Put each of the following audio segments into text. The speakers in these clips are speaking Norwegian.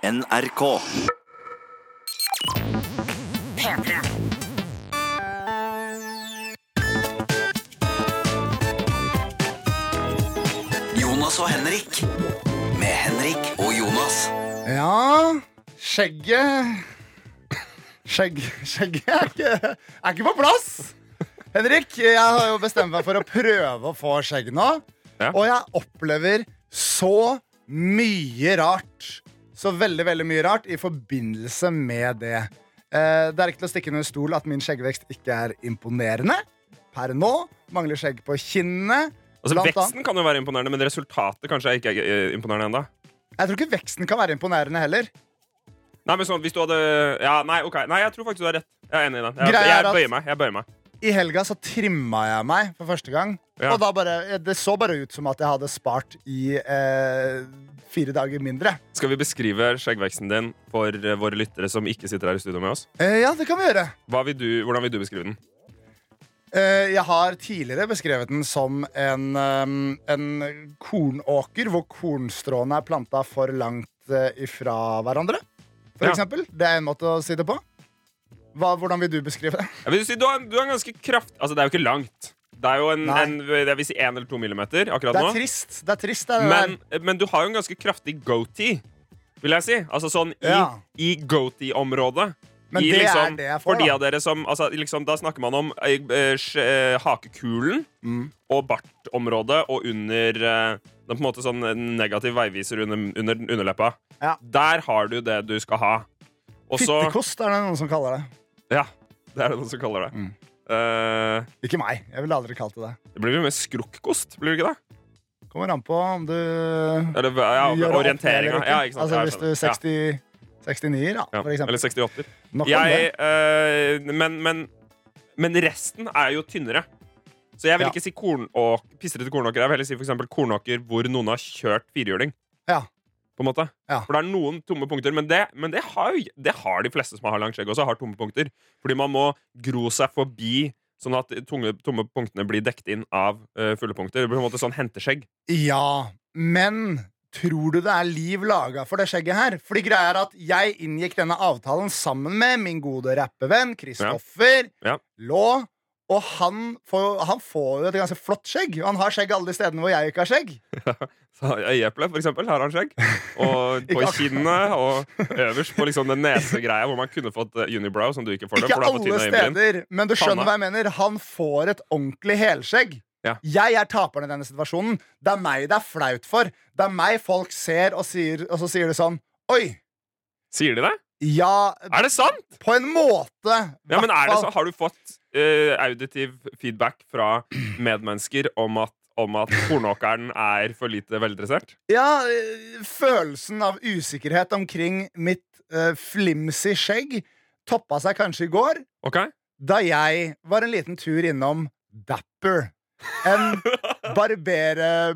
NRK. P3. Jonas og Henrik. Med Henrik og Jonas. Ja, skjegget Skjegg, Skjegget er ikke, er ikke på plass. Henrik, jeg har jo bestemt meg for å prøve å få skjegg nå. Ja. Og jeg opplever så mye rart. Så veldig, veldig mye rart i forbindelse med det. Eh, det er ikke til å stikke under stol at min skjeggvekst ikke er imponerende. Per nå mangler skjegg på kinnene. Altså, veksten kan jo være imponerende, men resultatet kanskje ikke er eh, imponerende ennå. Jeg tror ikke veksten kan være imponerende heller. Nei, men sånn, hvis du hadde Ja, nei, ok. Nei, jeg tror faktisk du har rett. Jeg er enig i den. Jeg, er jeg bøyer meg. Jeg bøyer meg. I helga så trimma jeg meg for første gang. Ja. Og bare, det så bare ut som at jeg hadde spart i eh, fire dager mindre. Skal vi beskrive skjeggveksten din for eh, våre lyttere som ikke sitter her i studio med oss? Eh, ja, det kan vi gjøre. Vil du, hvordan vil du beskrive den? Eh, jeg har tidligere beskrevet den som en, um, en kornåker hvor kornstråene er planta for langt eh, ifra hverandre. For Ja. eksempel. Det er en måte å si det på. Hva, hvordan vil du beskrive det? Jeg vil si, du, har, du har en ganske kraft... Altså, det er jo ikke langt. Det er jo en, en jeg vil si én eller to millimeter akkurat Det nå. er trist. Det er trist, det Men, men du har jo en ganske kraftig goatee, vil jeg si. Altså sånn i, Ja. i goatee-området. Men I det liksom, er det jeg får, For de av dere som altså, liksom, Da snakker man om eh, eh, eh, hakekulen Mm. og bartområdet og under eh, den på en måte sånn negativ veiviser under, under underleppa. Ja. Der har du det du skal ha. Og så Fittekost er det noen som kaller det. Ja, det er det noen som kaller det. Mm. Eh, Ikke meg. Jeg ville aldri kalt det det. det blir jo mer skrukkost, blir det ikke det? Kommer an på om du Eller ja, gjør det opp orienteringa. ikke. Ja, ikke sant? Altså Ja, Hvis du skjønner. 60, 69 da, Ja, for eksempel. Eller 68. Nok om Jeg, det. eh, men, men, men resten er jo tynnere. Så jeg vil Ja. ikke si kornåk, pissrete kornåker. Jeg vil heller si for eksempel kornåker hvor noen har kjørt firehjuling. Ja. På en måte. Ja. For det er noen tomme punkter, men det, men det, har, det har de fleste som har langt skjegg også. har tomme punkter Fordi man må gro seg forbi, sånn at de tunge, tomme punktene blir dekt inn av uh, fulle punkter. Det blir på en måte sånn henteskjegg. Ja, men tror du det er liv laga for det skjegget her? Fordi greia er at jeg inngikk denne avtalen sammen med min gode rappevenn Kristoffer Ja. Lå. Og han får, han får jo et ganske flott skjegg. Og han har skjegg alle de stedene hvor jeg ikke har skjegg. Så Øyeeplet, for eksempel, har han skjegg. Og på kinnet og øverst på liksom den nesegreia hvor man kunne fått eh, unibrow, som du ikke får det. Ikke alle steder, men du skjønner hva jeg mener. Han får et ordentlig helskjegg. Ja. Jeg er taperen i denne situasjonen. Det er meg det er flaut for. Det er meg folk ser, og, sier, og så sier de sånn Oi! Sier de det? Ja, Er det sant? på en måte. Ja, men er det så, Har du fått eh, auditiv feedback fra medmennesker om at, om at kornåkeren er for lite veldressert? Ja, eh, følelsen av usikkerhet omkring mitt uh, flimsy skjegg toppa seg kanskje i går, Ok? da jeg var en liten tur innom Dapper. En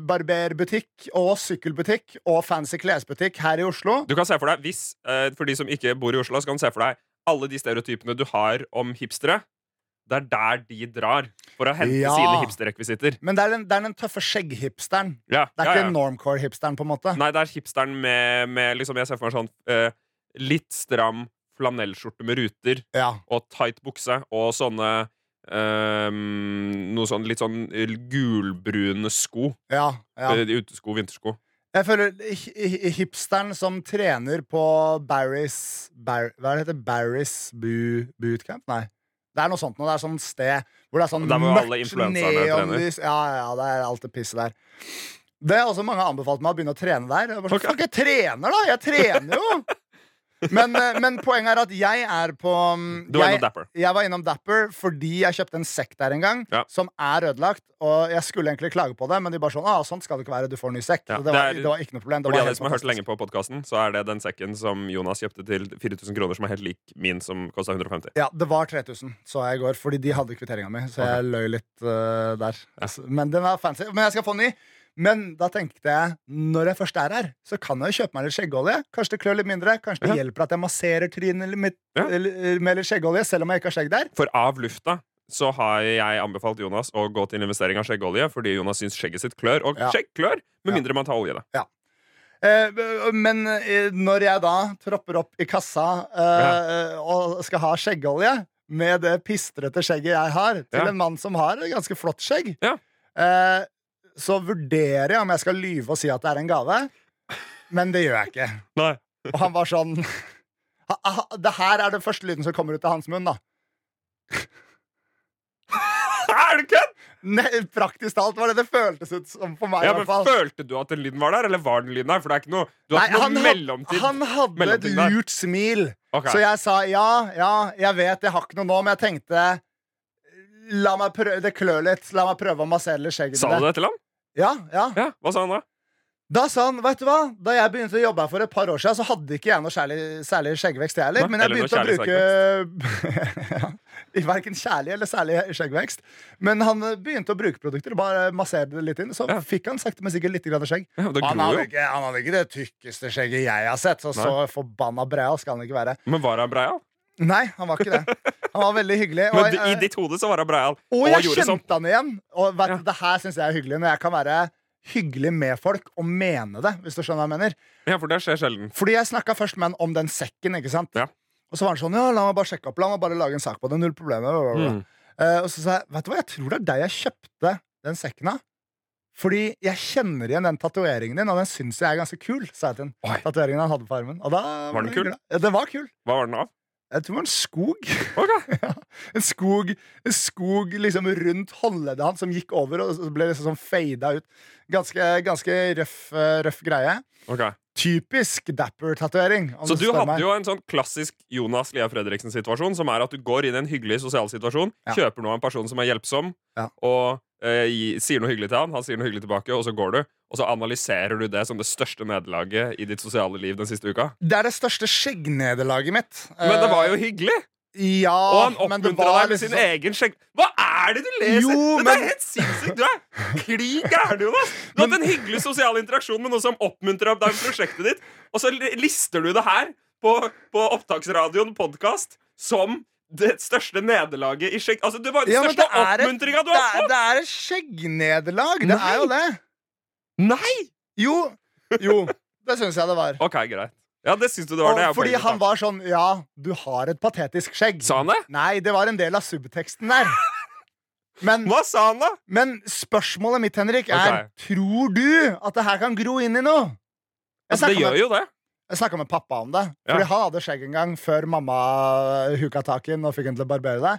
barberbutikk og sykkelbutikk og fancy klesbutikk her i Oslo. Du kan se for deg, hvis, For de som ikke bor i Oslo, så kan du se for deg alle de stereotypene du har om hipstere. Det er der de drar for å hente Ja. sine hipsterrekvisitter. Men det er den, det er den tøffe skjegghipsteren. Ja, Det er ja, ikke normcore-hipsteren, på en måte. Nei, det er hipsteren med, med liksom, Jeg ser for meg sånn uh, litt stram flanellskjorte med ruter og tight bukse og sånne ehm, Noe sånn litt sånn gulbrune sko. Ja, ja. Eh, Utesko, vintersko. Jeg føler hi- hi- hipsteren som trener på Barry's Bar, Hva heter det? Barry's Bootcamp? Nei. Det er noe sånt noe. Det er sånn sted hvor det er sånn mørkt neonlys. Ja, ja, det er alt det pisset der. Det er også mange anbefalt meg å begynne å trene der. Jeg, bare, okay. Fuck, jeg trener, da! Jeg trener jo! Men, eh, men poenget er at jeg er på mm, Du var jeg, innom Dapper. jeg var innom Dapper fordi jeg kjøpte en sekk der en gang Ja. som er ødelagt. Og jeg skulle egentlig klage på det, men de bare sånn ah, sånn skal det ikke være. Du får en ny sekk. Ja, det, var, det er- det var ikke noe problem. For de av dere som har hørt lenge på podkasten, så er det den sekken som Jonas kjøpte til 4000 kroner, som er helt lik min, som kosta 150. Ja, det var 3000, så jeg i går, fordi de hadde kvitteringa mi. Så jeg løy litt uh, der. Ja. Men den er fancy. Men jeg skal få en ny. Men da tenkte jeg, når jeg først er her, så kan jeg jo kjøpe meg litt skjeggolje. Kanskje det klør litt mindre. Kanskje det Ja. hjelper at jeg masserer trynet mitt- Ja. med litt skjeggolje, selv om jeg ikke har skjegg der. For av lufta så har jeg anbefalt Jonas å gå til investering av skjeggolje fordi Jonas syns skjegget sitt klør. Og Ja. skjegg klør, med mindre man tar olje i det. Ja. men eh, når jeg da tropper opp i kassa eh, og skal ha skjeggolje med det pistrete skjegget jeg har, til Ja. en mann som har et ganske flott skjegg, Ja. eh, så vurderer jeg om jeg skal lyve og si at det er en gave. Men det gjør jeg ikke. Nei. Og han var sånn Det her er den første lyden som kommer ut av hans munn, da. Er det kødd?! Praktisk talt var det det føltes ut som for meg. Ja, men. Følte du at den lyden var der, eller var den lyden der? For det er ikke noe, du har Nei, ikke noe han, mellomtid. han hadde et lurt smil. okay. Så jeg sa ja, ja, jeg vet jeg har ikke noe nå, men jeg tenkte La meg prøve, Det klør litt. La meg prøve å massere litt skjegget Sa du det til han? Ja, ja. Ja, Hva sa han da? Da sa han, vet du hva Da jeg begynte å jobbe her for et par år siden, så hadde ikke jeg noe særlig, særlig skjeggvekst, jeg heller. Men jeg begynte å bruke ja, Verken kjærlig eller særlig skjeggvekst. Men han begynte å bruke produkter og bare massere det litt inn. Så Ja. fikk han sakte, men sikkert litt grann skjegg. Ja, Han hadde, ikke, han hadde ikke det tykkeste skjegget jeg har sett. Så Nei. så forbanna breia skal han ikke være. Men var han breial? Nei, han var ikke det. Han var veldig hyggelig. Og, Men i ditt hode så var han breial. og jeg kjente sånn. han igjen. Og vet, Ja. det her syns jeg er hyggelig, når jeg kan være hyggelig med folk og mene det. Hvis du skjønner hva jeg mener Ja, for det skjer sjelden. Fordi jeg snakka først med han om den sekken. ikke sant? Ja. Og så var han sånn Ja, la meg bare sjekke opp. La meg bare lage en sak på det. Null problemer. Mm. Uh, og så sa jeg Vet du hva, jeg tror det er deg jeg kjøpte den sekken av. Fordi jeg kjenner igjen den tatoveringen din, og den syns jeg er ganske kul. sa jeg til han. Tatoveringen han hadde på armen. Og da Var den kul? Ja, det var kul. Hva var den av? Jeg tror det var en skog. Okay. ja, en skog En skog liksom rundt håndleddet hans som gikk over, og så ble liksom sånn fada ut. Ganske, ganske røff, eh, røff greie. Okay. Typisk dapper-tatovering. Så du du hadde meg. jo en sånn klassisk Jonas Lia Fredriksen-situasjon, som er at du går inn i en hyggelig sosial situasjon, Ja. kjøper noe av en person som er hjelpsom, Ja. og gi- sier noe hyggelig til han, han sier noe hyggelig tilbake, og så går du. Og så analyserer du det som det største nederlaget i ditt sosiale liv den siste uka. Det er det største skjeggnederlaget mitt. Men det var jo Eh, hyggelig! Ja, Og han oppmuntra deg med liksom sin så... egen skjegg... Hva er det du leser?! Jo, men- er helt sinnssykt! Du er klin gæren, Jonas! Du har hatt en hyggelig sosial interaksjon med noen som oppmuntrer deg med prosjektet ditt, og så lister du det her på, på Opptaksradioen podkast som det største nederlaget i skjegg... Altså, det var den Ja, største det oppmuntringa du har fått! det er et skjeggnederlag. Det er jo det. Nei! Jo, jo det syns jeg det var. OK, greit. Ja, det syns du det var. Og Det fordi poenget, han var sånn Ja, du har et patetisk skjegg. Sa han det? Nei, det var en del av subteksten der. Men, Hva sa han, da? men spørsmålet mitt, Henrik, er Tror du at det her kan gro inn i noe? Altså, det gjør med, jo det. Jeg snakket med pappa om det. Ja. Fordi han hadde skjegg en gang før mamma huka tak i den og fikk henne til å barbere det.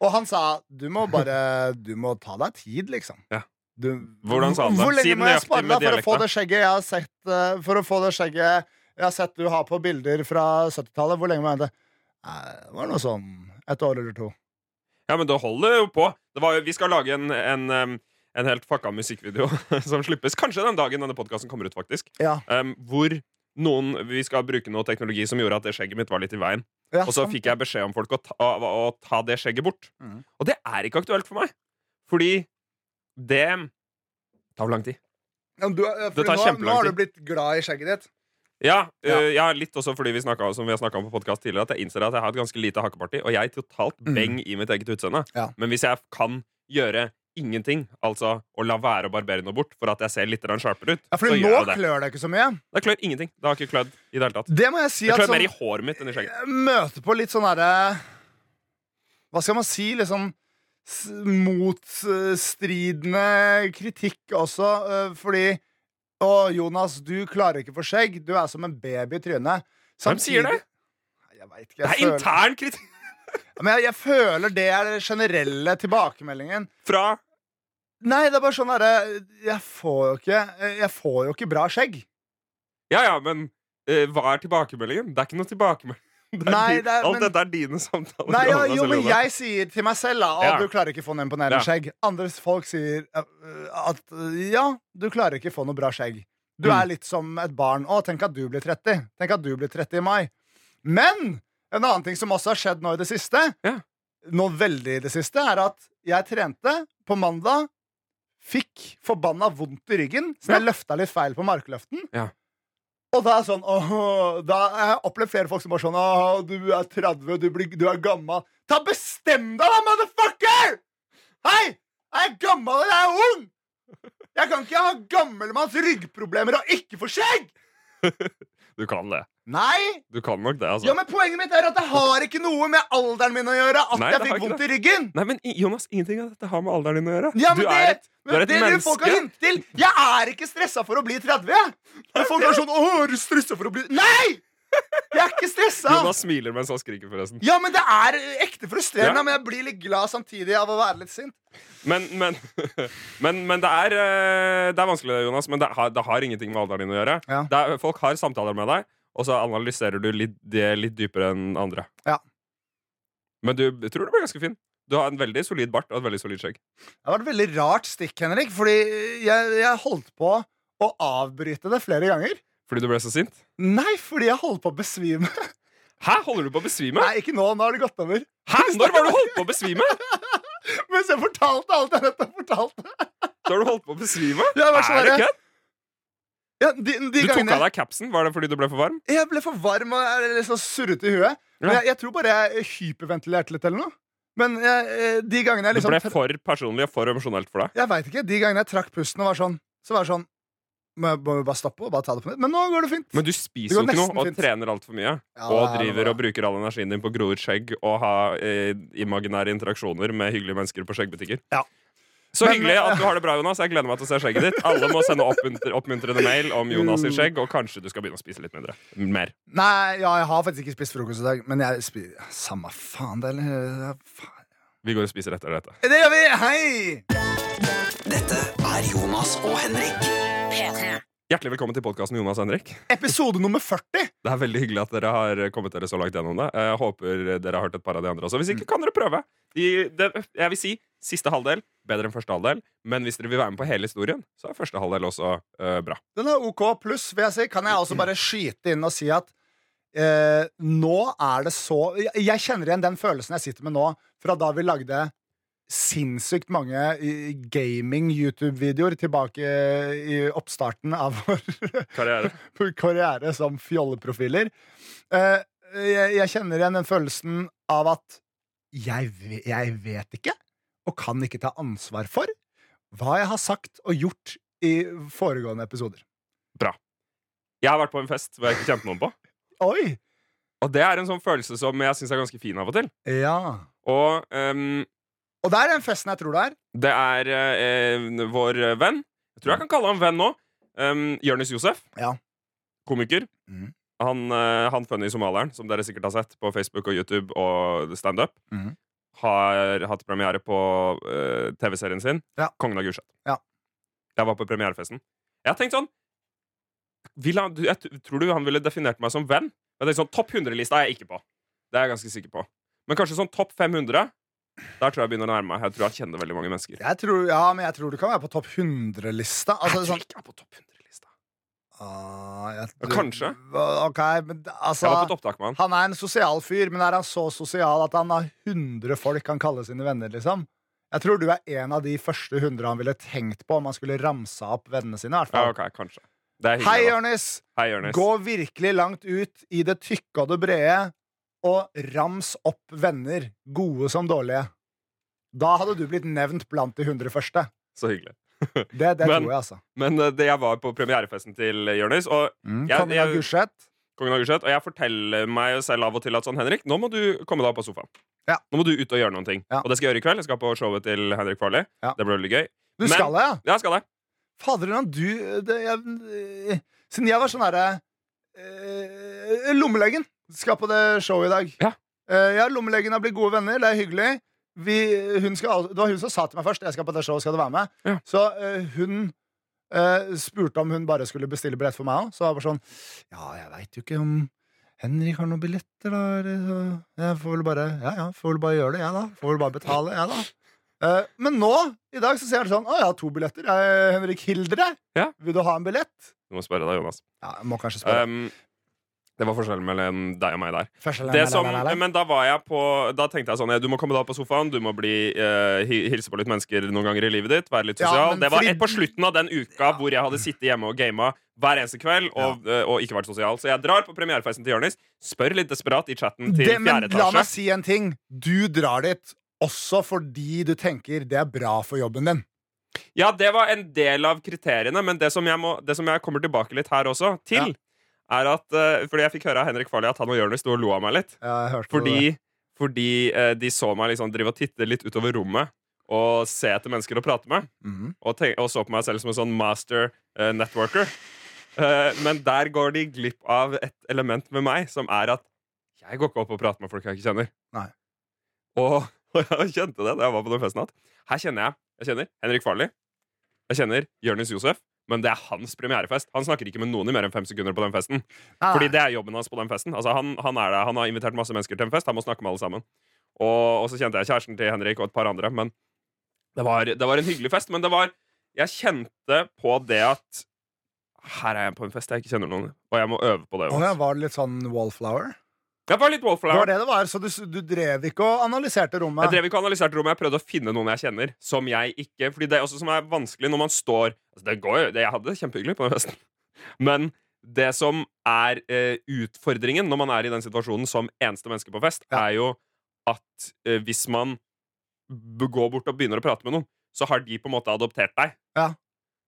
Og han sa du må bare Du må ta deg tid, liksom. Ja. Du, Hvordan sa han det? Hvor lenge må jeg spare deg for å få det skjegget jeg har sett eh, For å få det skjegget jeg har sett du har på bilder fra 70-tallet? Hvor lenge må jeg vente? Det var noe sånn et år eller to. Ja, men det holder jo på. Det var, vi skal lage en, en, en helt fucka musikkvideo som slippes kanskje den dagen denne podkasten kommer ut, faktisk. Ja. Um, hvor noen, vi skal bruke noe teknologi som gjorde at det skjegget mitt var litt i veien. Ja, Og så fikk jeg beskjed om folk å ta, å, ta det skjegget bort. Mm. Og det er ikke aktuelt for meg. Fordi det tar lang tid. Ja, du, fordi tar nå, nå har du blitt glad i skjegget ditt. Ja, Ja. øh, ja, litt også fordi vi snakket, som vi har snakka om på podcast tidligere, at jeg innser at jeg har et ganske lite hakkeparti, og jeg er totalt Mm. beng i mitt eget utseende. Men hvis jeg kan gjøre ingenting, altså å la være å barbere noe bort for at jeg ser litt sharpere ut, Ja, for nå det. klør det ikke så mye. Det klør ingenting. Det har ikke klødd i det hele tatt. Det må jeg si Det at klør sånn, mer i håret mitt enn i skjegget. jeg møter på litt sånn herre Hva skal man si? Liksom sånn motstridende kritikk også, øh, fordi Å, Jonas, du klarer ikke for skjegg. Du er som en baby i trynet. Hvem sier det? Jeg vet ikke. Det er føler, intern kritikk men jeg, jeg føler det er den generelle tilbakemeldingen. fra Nei, det er bare sånn herre Jeg får jo ikke Jeg får jo ikke bra skjegg. Ja ja, men øh, hva er tilbakemeldingen? Det er ikke noe tilbakemelding. Det Nei, det er- Alt men- dette er dine samtaler. Nei, ja, jo, men jeg sier til meg selv da, at Ja. du klarer ikke å få noe imponerende Ja. skjegg. Andre folk sier uh, at uh, ja, du klarer ikke å få noe bra skjegg. Du Mm. er litt som et barn. Å, tenk at du blir 30. Tenk at du blir 30 i mai. Men en annen ting som også har skjedd nå i det siste, Ja. nå veldig i det siste, er at jeg trente på mandag, fikk forbanna vondt i ryggen, så jeg løfta litt feil på markløften. Ja. Og da er sånn åh, Da har jeg opplevd flere folk som bare sånn Åh, du er 30, du, blir, du er gammel. Ta Bestem deg, da, motherfucker! Hei! Er jeg gammel eller er ung? Jeg kan ikke ha gammelmanns ryggproblemer og ikke få skjegg! Du kan det. Nei! Du kan nok det, altså. Ja, men Poenget mitt er at det har ikke noe med alderen min å gjøre at Nei, jeg fikk vondt i ryggen. Nei, men Jonas, ingenting av dette har med alderen din å gjøre. Ja, men du det, er et, du er et det du folk har hint til Jeg er ikke stressa for å bli 30. Og Men folk er sånn Å, er du stressa for å bli Nei! Jeg er ikke stressa. Jonas smiler mens han skriker, forresten. Ja, men det er ekte frustrerende. Ja. Men jeg blir litt glad samtidig av å være litt sint. Men, men, men, men det, er, eh, det er vanskelig, Jonas. Men det har, det har ingenting med alderen din å gjøre. Ja. Er, folk har samtaler med deg, og så analyserer du litt, det litt dypere enn andre. Ja. Men du jeg tror du blir ganske fin. Du har en veldig solid bart og et veldig solid skjegg. Det var et veldig rart stikk, Henrik, fordi jeg, jeg holdt på å avbryte det flere ganger. Fordi du ble så sint? Nei, fordi jeg holdt på å besvime. Hæ, holder du på å besvime? Nei, ikke nå. Nå har det gått over. Hæ, Når var du holdt på å besvime? Mens jeg fortalte alt jeg nettopp fortalte. Så har du holdt på å besvime? Ja, er det kødd? Ja, de, de Du tok av deg capsen. Var det fordi du ble for varm? Jeg ble for varm og er litt sånn surrete i huet. Men jeg, jeg tror bare jeg hyperventilerte litt eller noe. Men jeg, eh, de gangene jeg liksom Du ble for personlig og for emosjonelt for deg. Jeg vet ikke, De gangene jeg trakk pusten og var sånn, så var det sånn Må jeg bare stoppe og bare ta det på nytt? Men nå går det fint. Men du spiser jo ikke noe og fint. trener altfor mye. Ja, og er driver og bruker all energien din på å gro ut skjegg og ha eh, imaginære interaksjoner med hyggelige mennesker på skjeggbutikker. Ja. Så Men, hyggelig at du har det bra, Jonas. Jeg gleder meg til å se skjegget ditt. Alle må sende oppmuntr oppmuntrende mail om Jonas Mm. sitt skjegg, og kanskje du skal begynne å spise litt mindre. Mer. Nei, ja, jeg har faktisk ikke spist frokost i dag, men jeg spiser Samme faen, det er. Vi går og spiser etter dette. Det gjør vi! Hei! Dette er Jonas og Henrik. Hjertelig velkommen til podkasten Jonas og Henrik. Episode nummer 40. Det er veldig hyggelig at dere har kommet dere så langt gjennom det. Jeg håper dere har hørt et par av de andre også. Hvis ikke, kan dere prøve. De, de, jeg vil si siste halvdel bedre enn første halvdel. Men hvis dere vil være med på hele historien, så er første halvdel også uh, bra. Den er OK pluss, vil jeg si. Kan jeg også bare skyte inn og si at uh, nå er det så jeg, jeg kjenner igjen den følelsen jeg sitter med nå, fra da vi lagde sinnssykt mange gaming-YouTube-videoer tilbake i oppstarten av vår Karriere. karriere som fjolleprofiler. Jeg, jeg kjenner igjen den følelsen av at jeg, jeg vet ikke, og kan ikke ta ansvar for, hva jeg har sagt og gjort i foregående episoder. Bra. Jeg har vært på en fest hvor jeg ikke kjente noen på. Oi! Og det er en sånn følelse som jeg syns er ganske fin av og til. Ja. Og um, Og det er den festen jeg tror det er. det er eh, vår venn Jeg tror jeg kan kalle ham venn nå. Um, Jonis Josef. Ja. Komiker. Mm. Han, uh, han funny somalieren, som dere sikkert har sett på Facebook og YouTube og standup, Mhm. Har hatt premiere på uh, TV-serien sin, Ja. Kongen av Gulset. Ja. Jeg var på premierefesten. Jeg har tenkt sånn han, jeg, Tror du han ville definert meg som venn? Jeg tenkte sånn, Topp 100-lista er jeg ikke på. Det er jeg ganske sikker på. Men kanskje sånn topp 500? Der tror jeg begynner å nærme meg. Jeg tror jeg kjenner veldig mange mennesker. Jeg tror, ja, men jeg tror du kan være på topp 100-lista. Altså, jeg tror sånn, ikke jeg er på topp 100-lista. Ah, jeg, du, kanskje. Ok, men altså Jeg var på topptak med han. Han er en sosial fyr, men er han så sosial at han har 100 folk han kaller sine venner, liksom? Jeg tror du er en av de første 100 han ville tenkt på om han skulle ramsa opp vennene sine. i hvert Ja, okay, kanskje. Hyggelig. Hei, Jonis. Gå virkelig langt ut i det tykke og det brede, og rams opp venner, gode som dårlige. Da hadde du blitt nevnt blant de 100 første. Så hyggelig. Det, det Men- tror jeg, altså. Men eh, det jeg var på premierefesten til Jonis, og Mm. Jeg- Kongen av jeg- Gulset. Kongen av Gulset, og jeg forteller meg selv av og til at sånn, Henrik, nå må du komme deg opp på sofaen. Ja. Nå må du ut og gjøre noen ting. Ja. Og det skal jeg gjøre i kveld. Jeg skal på showet til Henrik Farley. Ja. Det blir veldig gøy. Du Men- skal det, ja? Ja, skal det. Fader, du det, jeg, Siden jeg var sånn herre eh, Lommelegen skal på det showet i dag. Ja. Eh, ja, Lommelegen har blitt gode venner. Det er hyggelig. Vi, hun skal, det var hun som sa til meg først Jeg skal på det showet, skal du være med? Ja. Så uh, hun uh, spurte om hun bare skulle bestille billett for meg òg. Så jeg bare sånn Ja, jeg veit jo ikke om Henrik har noen billetter, da. eller Jeg får vel bare Ja, ja, får vel bare gjøre det, jeg, da. Får vel bare betale, jeg, da. Uh, men nå, i dag, så ser han sånn Å, jeg har to billetter. Jeg Henrik Hildre. Ja. Vil du ha en billett? Du må spørre deg, Jonas. Ja, jeg må kanskje spørre. Um, det var forskjellen mellom deg og meg der. Det som, men da var jeg på Da tenkte jeg sånn ja, Du må komme deg på sofaen, du må bli uh, hilse på litt mennesker noen ganger i livet ditt. Være litt sosial. Ja, det var fordi- på slutten av den uka hvor jeg hadde sittet hjemme og gama hver eneste kveld og, eh, og ikke vært sosial. Så jeg drar på premierefesten til Jonis, spør litt desperat i chatten til det, men fjerde la meg si en ting. Du drar dit også fordi du tenker det er bra for jobben din. Ja, det var en del av kriteriene, men det som jeg, må, det som jeg kommer tilbake litt her også, til, er at eh, Fordi jeg fikk høre av Henrik Farley at han og Jonis sto og lo av meg litt. Ja. Fordi, fordi eh, de så meg liksom drive og titte litt utover rommet og se etter mennesker å prate med. Mhm. Og, tenk, og så på meg selv som en sånn master uh, networker. Uh, men der går de glipp av et element med meg, som er at jeg går ikke opp og prater med folk jeg ikke kjenner. Nei. Og, og jeg kjente det da jeg var på den festen. At her kjenner jeg Jeg kjenner Henrik Farley. Jeg kjenner Jonis Josef. Men det er hans premierefest. Han snakker ikke med noen i mer enn fem sekunder på den festen. Ah. Fordi det er jobben hans på den festen. Altså, han, han, der, han har invitert masse mennesker til en fest. Han må snakke med alle sammen. Og, og så kjente jeg kjæresten til Henrik og et par andre. Men det var, det var en hyggelig fest. Men det var Jeg kjente på det at her er jeg på en fest jeg ikke kjenner noen, og jeg må øve på det. Å, ja, var det litt sånn wallflower? Jeg var litt Det var det det var, så du, du drev ikke og analyserte rommet? Jeg drev ikke og analyserte rommet, jeg prøvde å finne noen jeg kjenner. Som jeg ikke Fordi det er også som er vanskelig når man står altså det går jo, det, Jeg hadde det kjempehyggelig på den festen. Men det som er eh, utfordringen når man er i den situasjonen som eneste menneske på fest, Ja. er jo at eh, hvis man går bort og begynner å prate med noen, så har de på en måte adoptert deg. Ja.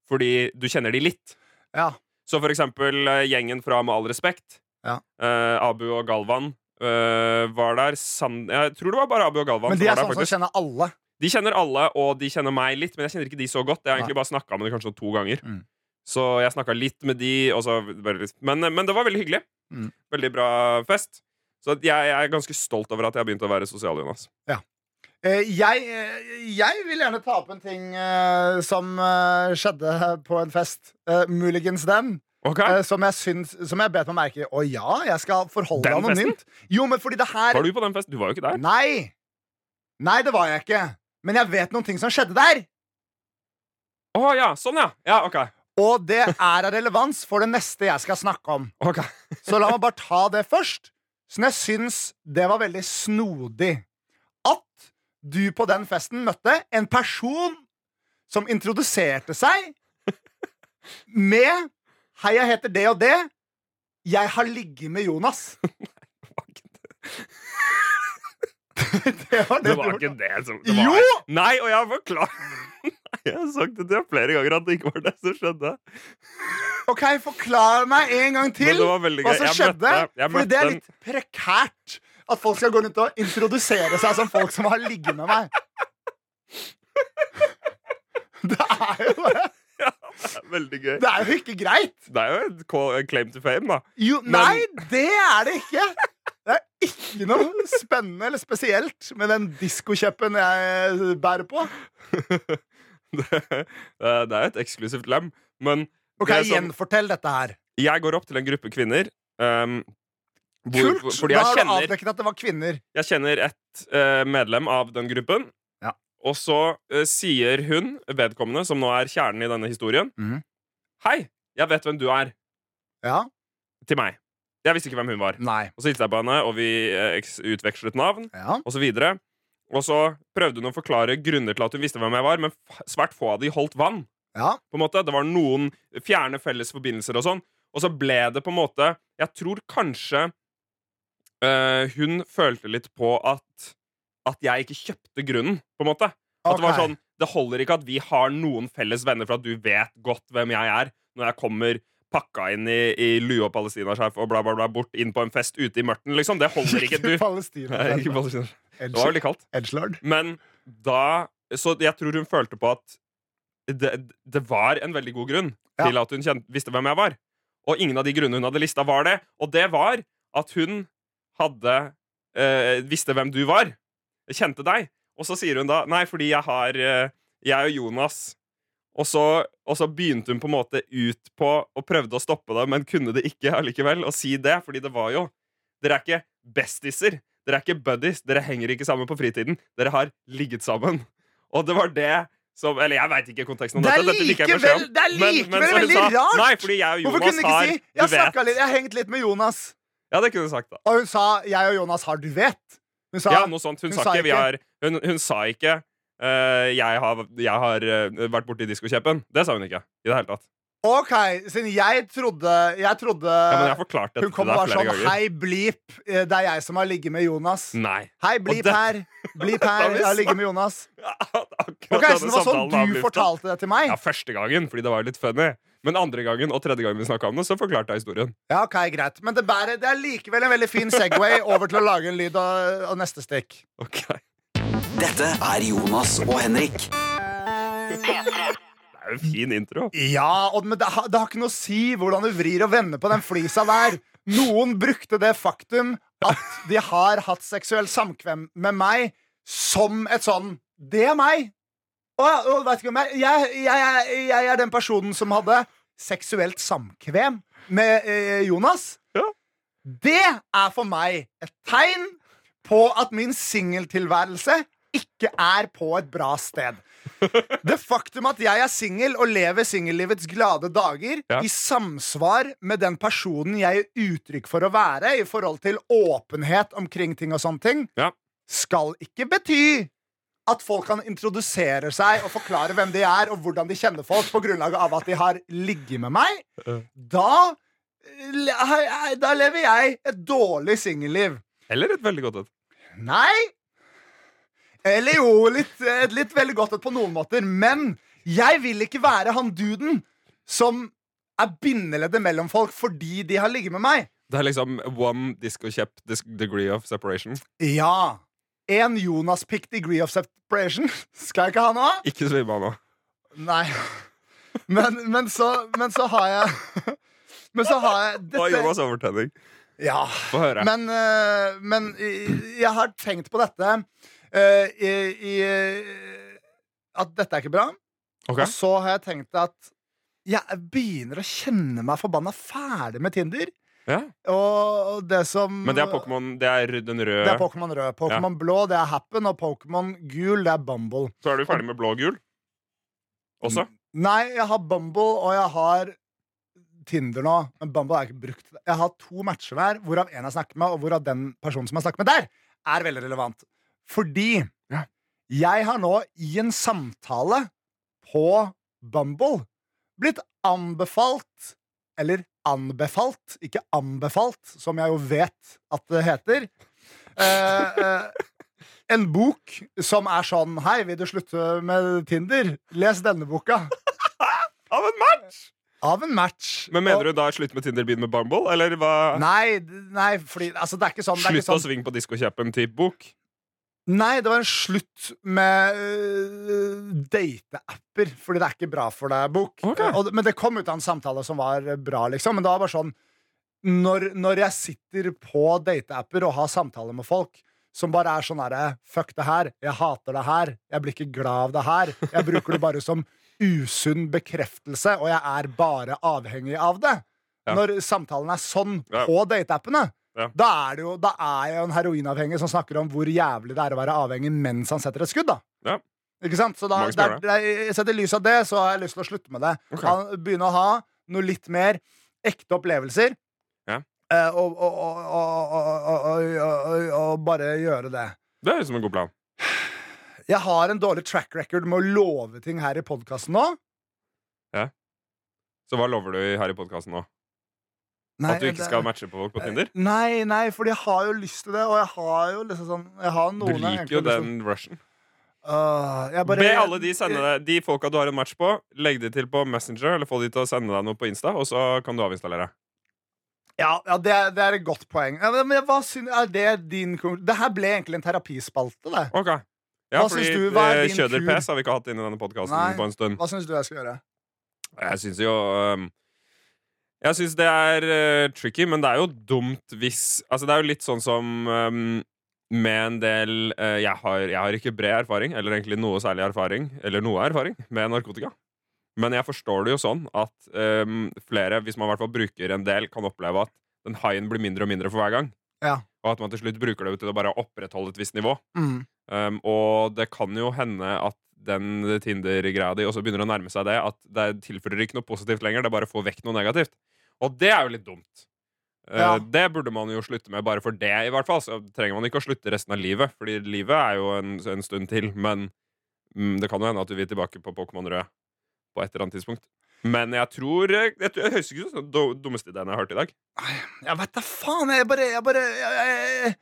Fordi du kjenner de litt. Ja. Så for eksempel eh, gjengen fra Med all respekt, Ja. Uh, Abu og Galvan, uh, var der. San jeg tror det var bare Abu og Galvan Men de er sånne sånn som kjenner alle. De kjenner alle, og de kjenner meg litt, men jeg kjenner ikke de så godt. Jeg har egentlig bare snakka med dem kanskje to ganger. Mm. Så jeg snakka litt med de, så. Men, men det var veldig hyggelig. Mm. Veldig bra fest. Så jeg, jeg er ganske stolt over at jeg har begynt å være sosial, Jonas. Ja. jeg, eh, jeg vil gjerne ta opp en ting eh, som eh, skjedde på en fest. Muligens den. Ok? eh, som jeg syns Som jeg bet meg merke i. Å ja, jeg skal forholde Den anonymt. Jo, men fordi det her Var du på den festen? Du var jo ikke der. Nei! Nei, det var jeg ikke. Men jeg vet noen ting som skjedde der. Å ja, sånn ja. Ja, ok. Og det er av relevans for det neste jeg skal snakke om. Ok. Så la meg bare ta det først. Så jeg syns det var veldig snodig at du på den festen møtte en person som introduserte seg med 'Hei, jeg heter det og det. Jeg har ligget med Jonas'. det var det, Det var ikke det som det var. Jo! Nei, og jeg har forklart Jeg har sagt det til deg flere ganger at det ikke var det som skjedde. Ok, Forklar meg en gang til hva som skjedde. For det er litt prekært at folk skal gå rundt og introdusere seg som folk som har ligget med meg. Det er jo det. Veldig gøy. Det er jo ikke greit. Det er jo et claim to fame, da. Jo, Men- nei, det er det ikke. Det er ikke noe spennende eller spesielt med den diskokjeppen jeg bærer på. Det, det er et eksklusivt lem. Men Ok, det som- Gjenfortell dette her. jeg går opp til en gruppe kvinner. Um, hvor, Kult! fordi Da jeg har du avdekket at det var kvinner. jeg kjenner et uh, medlem av den gruppen. Og så eh, sier hun, vedkommende, som nå er kjernen i denne historien, Mhm. Hei, jeg vet hvem du er. Ja? Til meg. Jeg visste ikke hvem hun var. Nei. Og så hilste jeg på henne, og vi eh, eks- utvekslet navn. Ja. og så videre. Og så prøvde hun å forklare grunner til at hun visste hvem jeg var, men f- svært få av de holdt vann. ja. På en måte. Det var noen fjerne felles forbindelser og sånn. Og så ble det på en måte Jeg tror kanskje eh, hun følte litt på at At jeg ikke kjøpte grunnen, på en måte. At det var sånn Det holder ikke at vi har noen felles venner for at du vet godt hvem jeg er, når jeg kommer pakka inn i, i lue og palestinaskjerf og bla, bla, bla, bort inn på en fest ute i mørten, liksom. Det holder ikke. Du Palestina. Nei, ikke Palestina. Det var veldig kaldt. Edgelord. Men da Så jeg tror hun følte på at det, det var en veldig god grunn Ja. til at hun kjent, visste hvem jeg var. Og ingen av de grunnene hun hadde lista, var det. Og det var at hun hadde eh, visste hvem du var. Kjente deg. Og så sier hun da Nei, fordi jeg har eh, Jeg og Jonas og så, og så begynte hun på en måte ut på og prøvde å stoppe det, men kunne det ikke allikevel. Å si det, fordi det var jo Dere er ikke bestiser. Dere er ikke buddies. Dere henger ikke sammen på fritiden. Dere har ligget sammen. Og det var det som Eller jeg veit ikke konteksten om Det dette. Dette jeg likevel- det er likevel men men, veldig sa, rart. Nei, fordi jeg og Hvorfor kunne du ikke har si 'jeg har, snakka litt, jeg har hengt litt med Jonas'? Ja, det kunne du sagt, da. Og hun sa 'jeg og Jonas har du vet'. Hun sa Ja, noe sånt. Hun, hun sa ikke, har, hun, hun sa ikke uh, jeg har, jeg har eh, vært borti diskokjeppen. Det sa hun ikke. I det hele tatt. OK, siden jeg trodde Jeg trodde Ja, men jeg hun kom flere sånn ganger. 'Hei, Blip, eh, det er jeg som har ligget med Jonas'. Nei. Hei, Blip det- her. Bleep her. Jeg har ligget med Jonas. Ja, Ok, Så det var sånn du fortalte det til meg? Ja, første gangen, fordi det var litt funny. Men andre gangen og tredje gangen vi snakka om det, så forklarte jeg historien. Ja, ok, greit Men det, bærer, det er likevel en veldig fin Segway over til å lage en lyd og, og neste stikk. Ok Dette er Jonas og Henrik. Det er jo en fin intro. Ja, og, men det, har- det har ikke noe å si hvordan du vrir og vender på den flisa der. Noen brukte det faktum at de har hatt seksuelt samkvem med meg, som et sånn Det er meg! Og, og vet ikke om jeg, jeg, jeg, jeg, jeg er den personen som hadde seksuelt samkvem med eh, Jonas. Ja. Det er for meg et tegn på at min singeltilværelse ikke er på et bra sted. Det faktum at jeg er singel og lever singellivets glade dager Ja. i samsvar med den personen jeg gir uttrykk for å være i forhold til åpenhet omkring ting og sånne ting, Ja. skal ikke bety at folk kan introdusere seg og forklare hvem de er, og hvordan de kjenner folk på grunnlag av at de har ligget med meg. Da, da lever jeg et dårlig singelliv. Eller et veldig godt et. Nei. Eller jo, litt, litt veldig godt et på noen måter. Men jeg vil ikke være han duden som er bindeleddet mellom folk fordi de har ligget med meg. Det er liksom one disco-kjepp degree of separation. Ja. En Jonas-pick degree of separation skal jeg ikke ha noe? Ikke av nå. Nei. Men, men, så, men så har jeg Men så har jeg Og Jonas overtenning. Ja. Få høre. Men, øh, men jeg har tenkt på dette øh, i, i, At dette er ikke bra. Ok. Og så har jeg tenkt at jeg begynner å kjenne meg forbanna ferdig med Tinder. Ja. Og det som Men det er Pokémon Det er den røde. Det er Pokémon rød. Pokémon blå det er Happen, og Pokémon gul det er Bumble. Så er du ferdig med blå og gul? Også? Nei, jeg har Bumble, og jeg har Tinder nå. Men Bumble er ikke brukt. Jeg har to matcher der, hvorav en jeg snakker med, og hvorav den personen som jeg snakker med der, er veldig relevant. Fordi Ja. jeg har nå i en samtale på Bumble blitt anbefalt Eller anbefalt, ikke anbefalt, som jeg jo vet at det heter. Eh, eh, en bok som er sånn Hei, vil du slutte med Tinder? Les denne boka. Av en match! Av en match. Men mener du da slutt med Tinder, begynn med Bumble? Eller hva? Nei, nei, fordi altså, det er ikke sånn. Det er Slutt ikke å sånn. svinge på diskokjeppen-type bok? Nei, det var en slutt med uh, dateapper, fordi det er ikke bra for deg, bok. Okay. Og, men det kom ut av en samtale som var bra, liksom. Men det var bare sånn Når, når jeg sitter på dateapper og har samtaler med folk som bare er sånn herre Fuck det her. Jeg hater det her. Jeg blir ikke glad av det her. Jeg bruker det bare som usunn bekreftelse, og jeg er bare avhengig av det. Ja. Når samtalen er sånn Ja. på dateappene, ja. Da er det jo da er jeg en heroinavhengig som snakker om hvor jævlig det er å være avhengig mens han setter et skudd. da ja. Ikke sant? Så da, der, der, sett i lys av det, så har jeg lyst til å slutte med det. Okay. Han, begynne å ha noe litt mer ekte opplevelser. Ja. Eh, og, bare gjøre det. Det er liksom en god plan. Jeg har en dårlig track record med å love ting her i podkasten nå. Ja. Så hva lover du her i podkasten nå? Nei, At du ikke skal matche på folk på Tinder? Nei, nei, for jeg har jo lyst til det, og jeg har jo liksom sånn jeg har Du liker jo den liksom. rushen. Uh, bare- Be alle de sende deg De folka du har en match på, legg de til på Messenger, eller få de til å sende deg noe på Insta, og så kan du avinstallere. Ja, ja det, er, det er et godt poeng. Ja, men hva synes, er det din Det her ble egentlig en terapispalte, det. Ok Ja, Hva fordi du? Hva eh, din Kjøder-PS har vi ikke hatt inn i denne podkasten på en stund. Hva syns du jeg skal gjøre? Jeg syns jo um, Jeg syns det er uh, tricky, men det er jo dumt hvis Altså, det er jo litt sånn som um, med en del uh, jeg, har, jeg har ikke bred erfaring, eller egentlig noe særlig erfaring, eller noe erfaring, med narkotika. Men jeg forstår det jo sånn at um, flere, hvis man i hvert fall bruker en del, kan oppleve at den haien blir mindre og mindre for hver gang. Ja. Og at man til slutt bruker det til å bare opprettholde et visst nivå. Mm. Um, og det kan jo hende at den Tinder-greia di også begynner å nærme seg det. At det tilfører ikke noe positivt lenger, det bare får vekk noe negativt. Og det er jo litt dumt. Uh, Ja. Det burde man jo slutte med bare for det, i hvert fall. Så trenger man ikke å slutte resten av livet, Fordi livet er jo en, en stund til. Men mm, det kan jo hende at du vil tilbake på Pokémon Rød på et eller annet tidspunkt. Men jeg tror Jeg, jeg, jeg høres ikke ut som den dummeste ideen jeg har hørt i dag. Jeg vet da faen. Jeg bare, jeg bare jeg, jeg,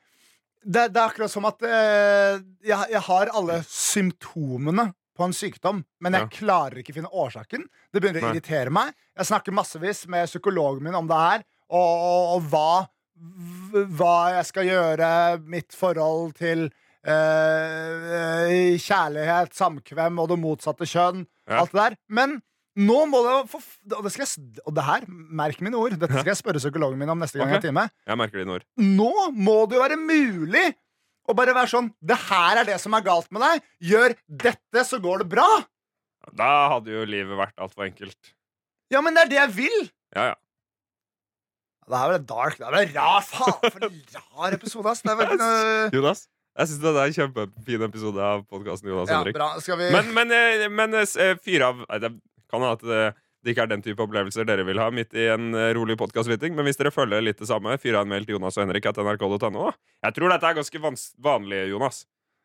det, det er akkurat som at eh, jeg, jeg har alle symptomene på en sykdom, men jeg Ja. klarer ikke finne årsaken. Det begynner å Nei. irritere meg. Jeg snakker massevis med psykologen min om det her, og, og, og hva, hva jeg skal gjøre, mitt forhold til eh, kjærlighet, samkvem og det motsatte kjønn. Ja. Alt det der. Men nå må det få Og og det her, merk mine ord, dette skal jeg spørre psykologen min om neste gang okay. jeg har time. Jeg merker dine ord. Nå må det jo være mulig å bare være sånn Det her er det som er galt med deg. Gjør dette, så går det bra. Da hadde jo livet vært altfor enkelt. Ja, men det er det jeg vil. Ja, ja. Det her ble dark. Det ble rar. Faen, for en rar episode, ass. Det veldig, uh... Jonas, jeg syns det er en kjempefin episode av podkasten Jonas ja, Henrik. bra. Skal vi Men, men, eh, men eh, fyr av Det kan hende at det, ikke er den type opplevelser dere vil ha midt i en eh, rolig podkastlytting, men hvis dere følger litt det samme, fyr av en mail til Jonas og Henrik at nrk.no. Jeg tror dette er ganske vans vanlig, Jonas.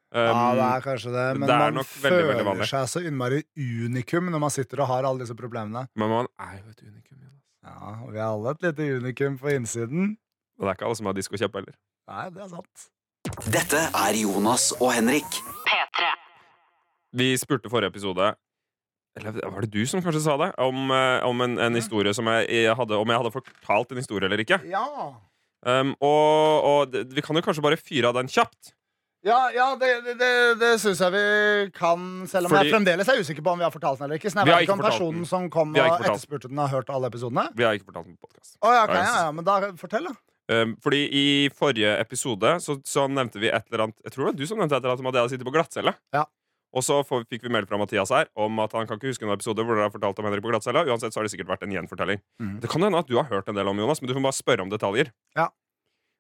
Um, Ja, det er kanskje det, men det er man veldig føler veldig seg så innmari unikum når man sitter og har alle disse problemene. Men man er jo et unikum. Jonas. Ja, og Vi er alle et lite unikum på innsiden. Og det er ikke alle som har diskokjepp heller. Nei, det er sant. Dette er Jonas og Henrik. P3. Vi spurte forrige episode Eller var det du som kanskje sa det? Om, eh, om en, en historie som jeg, jeg hadde Om jeg hadde fortalt en historie eller ikke. Ja. Um, og og det, vi kan jo kanskje bare fyre av den kjapt. Ja, ja det, det, det, syns jeg vi kan, selv om Fordi- jeg fremdeles er usikker på om vi har fortalt den eller ikke. Så jeg vet ikke om personen som kom og etterspurte den, har hørt alle episodene. Vi har ikke fortalt den på podcast. Oh, ja, okay, Ja, ja, ja, men da fortell, da. Um, fordi i forrige episode så, så nevnte vi et eller annet Jeg tror det var du som nevnte et eller annet om at jeg hadde sittet på glattcelle. Ja. Og så fikk vi mail fra Mathias her om at han kan ikke huske noen episode hvor dere har fortalt om Henrik på glattcella. Uansett så har det sikkert vært en gjenfortelling. Mm. Det kan hende at du har hørt en del om Jonas, men du får bare spørre om detaljer. Ja.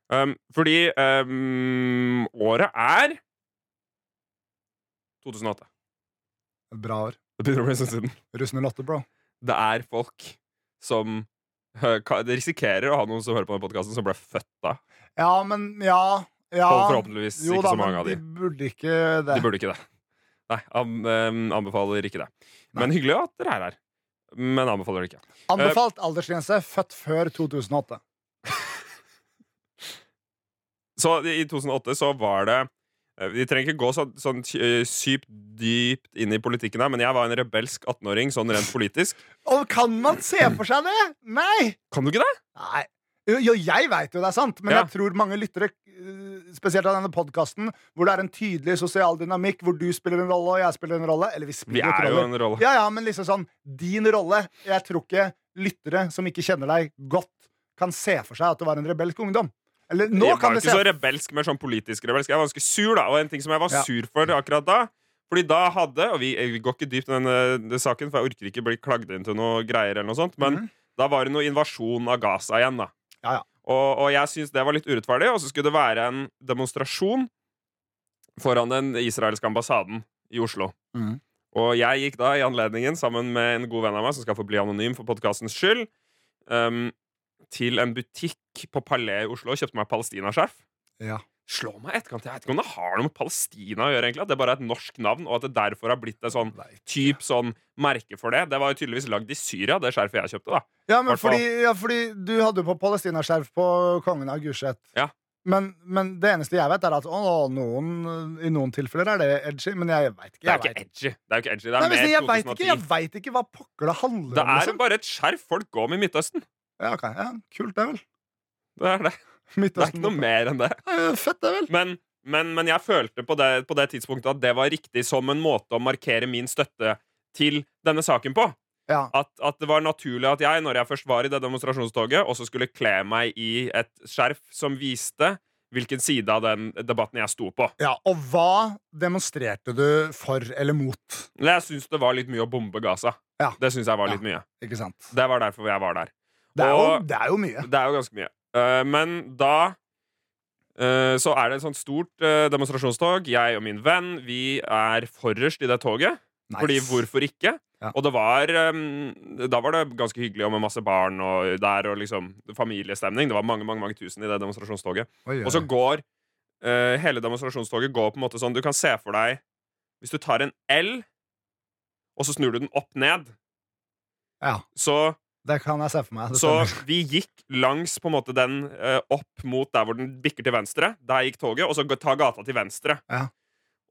Um, fordi um, året er 2008. Et bra år. Det begynner å bli en stund siden. Russende latter, bro. Det er folk som ka- det risikerer å ha noen som hører på den podkasten, som ble født da. Ja, men ja, ja. Forhåpentligvis Jo ikke da, så mange av de. de burde ikke det. De burde ikke det. Nei, anbefaler ikke det. Men hyggelig at dere er her. Men anbefaler det ikke. Anbefalt aldersgrense født før 2008. Så i 2008 så var det øh, Vi trenger ikke gå så, sånn sypt dypt inn i politikken her, men jeg var en rebelsk 18-åring sånn rent politisk. Og kan man se for seg det? Nei! Kan du ikke det? Nei. Jo, jeg veit jo det er sant, men Ja. jeg tror mange lyttere, eh, spesielt av denne podkasten, hvor det er en tydelig sosial dynamikk, hvor du spiller en rolle og jeg spiller en rolle Eller vi Vi er jo en rolle. Ja, ja, men liksom sånn Din rolle. Jeg tror ikke lyttere som ikke kjenner deg godt, kan se for seg at du var en rebelsk ungdom. Eller nå jeg kan var ikke så rebelsk, mer sånn politisk rebelsk. Jeg var ganske sur, da. Og en ting som jeg var Ja. sur for akkurat da Fordi da hadde Og vi, vi går ikke dypt i denne den saken, for jeg orker ikke bli klagd inn til noe greier, eller noe sånt. Men Mhm. da var det noe invasjon av Gaza igjen, da. Ja, ja. Og, og jeg syns det var litt urettferdig, og så skulle det være en demonstrasjon foran den israelske ambassaden i Oslo. Mm. Og jeg gikk da i anledningen, sammen med en god venn av meg, som skal få bli anonym for podkastens skyld, um, til en butikk på Palais i Oslo og kjøpte meg palestinaskjerf. Ja. Slå meg etterkant. Jeg vet ikke om det har noe med Palestina å gjøre, egentlig. At det bare er et norsk navn, og at det derfor har blitt et sånn typ sånn merke for det. Det var jo tydeligvis lagd i Syria, det skjerfet jeg kjøpte, da. Ja, men fordi, ja, fordi du hadde jo på palestinaskjerf på kongen av Gulset. Ja. Men, men det eneste jeg vet, er at å, noen, i noen tilfeller er det edgy. Men jeg veit ikke. Det er Jeg ikke vet. edgy. Det er jo ikke edgy. Det er Nei, men jeg vet ikke, jeg vet ikke hva pokker det handler Det om. er liksom. bare et skjerf folk går med i Midtøsten. Ja, ok, ja, kult, det, vel. Det er det. Det er ikke noe mer enn det. Fett, det, vel. Men, men, men jeg følte på det, på det tidspunktet at det var riktig som en måte å markere min støtte til denne saken på. Ja. At, at det var naturlig at jeg, når jeg først var i det demonstrasjonstoget, også skulle kle meg i et skjerf som viste hvilken side av den debatten jeg sto på. ja. Og hva demonstrerte du for eller mot? Jeg syns det var litt mye å bombe Gaza. Ja. Det synes jeg var Ja. litt mye. Ikke sant? Det var derfor jeg var der. Det er, jo, det er jo mye. Det er jo ganske mye. Eh, men da uh, så er det et sånt stort uh, demonstrasjonstog. Jeg og min venn vi er forrest i det toget. Nice. Fordi hvorfor ikke? Ja. Og det var um, Da var det ganske hyggelig og med masse barn og der og liksom familiestemning. Det var mange mange, mange tusen i det demonstrasjonstoget. Oi, oi, Og så går hele demonstrasjonstoget går på en måte sånn Du kan se for deg Hvis du tar en L, og så snur du den opp ned, Ja, så det kan jeg se for meg. Så vi gikk langs på en måte den eh, opp mot der hvor den bikker til venstre. Der gikk toget, og så ta gata til venstre. Ja.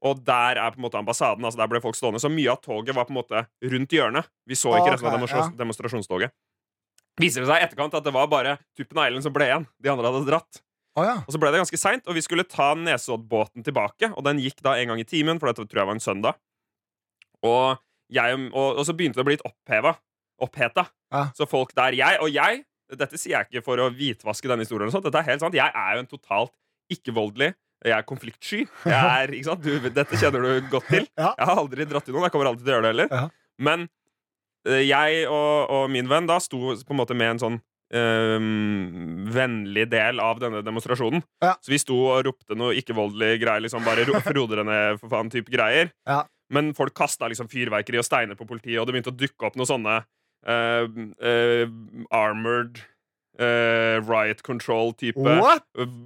Og der er på en måte ambassaden. altså Der ble folk stående. Så mye av toget var på en måte rundt hjørnet. Vi så ikke resten av demonstras demonstra ja. demonstrasjonstoget. Viser det seg i etterkant at det var bare Tuppen Island som ble igjen. De andre hadde dratt. Oh, ja. Og så ble det ganske seint, og vi skulle ta Nesoddbåten tilbake. Og den gikk da en gang i timen, for dette tror jeg var en søndag. Og, jeg, og, og så begynte det å bli litt oppheva. Oppheta. Ja. Så folk der jeg Og jeg, dette sier jeg ikke for å hvitvaske denne historien, dette er helt sant. Jeg er jo en totalt ikke-voldelig. Jeg er konfliktsky. Jeg er, ikke sant? Du, dette kjenner du godt til. Jeg har aldri dratt i noen. Jeg kommer aldri til å gjøre det heller. Ja. Men eh, jeg og, og min venn da sto på en måte med en sånn Um, vennlig del av denne demonstrasjonen. Ja. Så vi sto og ropte noe ikke-voldelig greier. Liksom bare ro- ned, for faen, type greier. Ja. Men folk kasta liksom fyrverkeri og steiner på politiet, og det begynte å dukke opp noen sånne armored Uh, riot control-type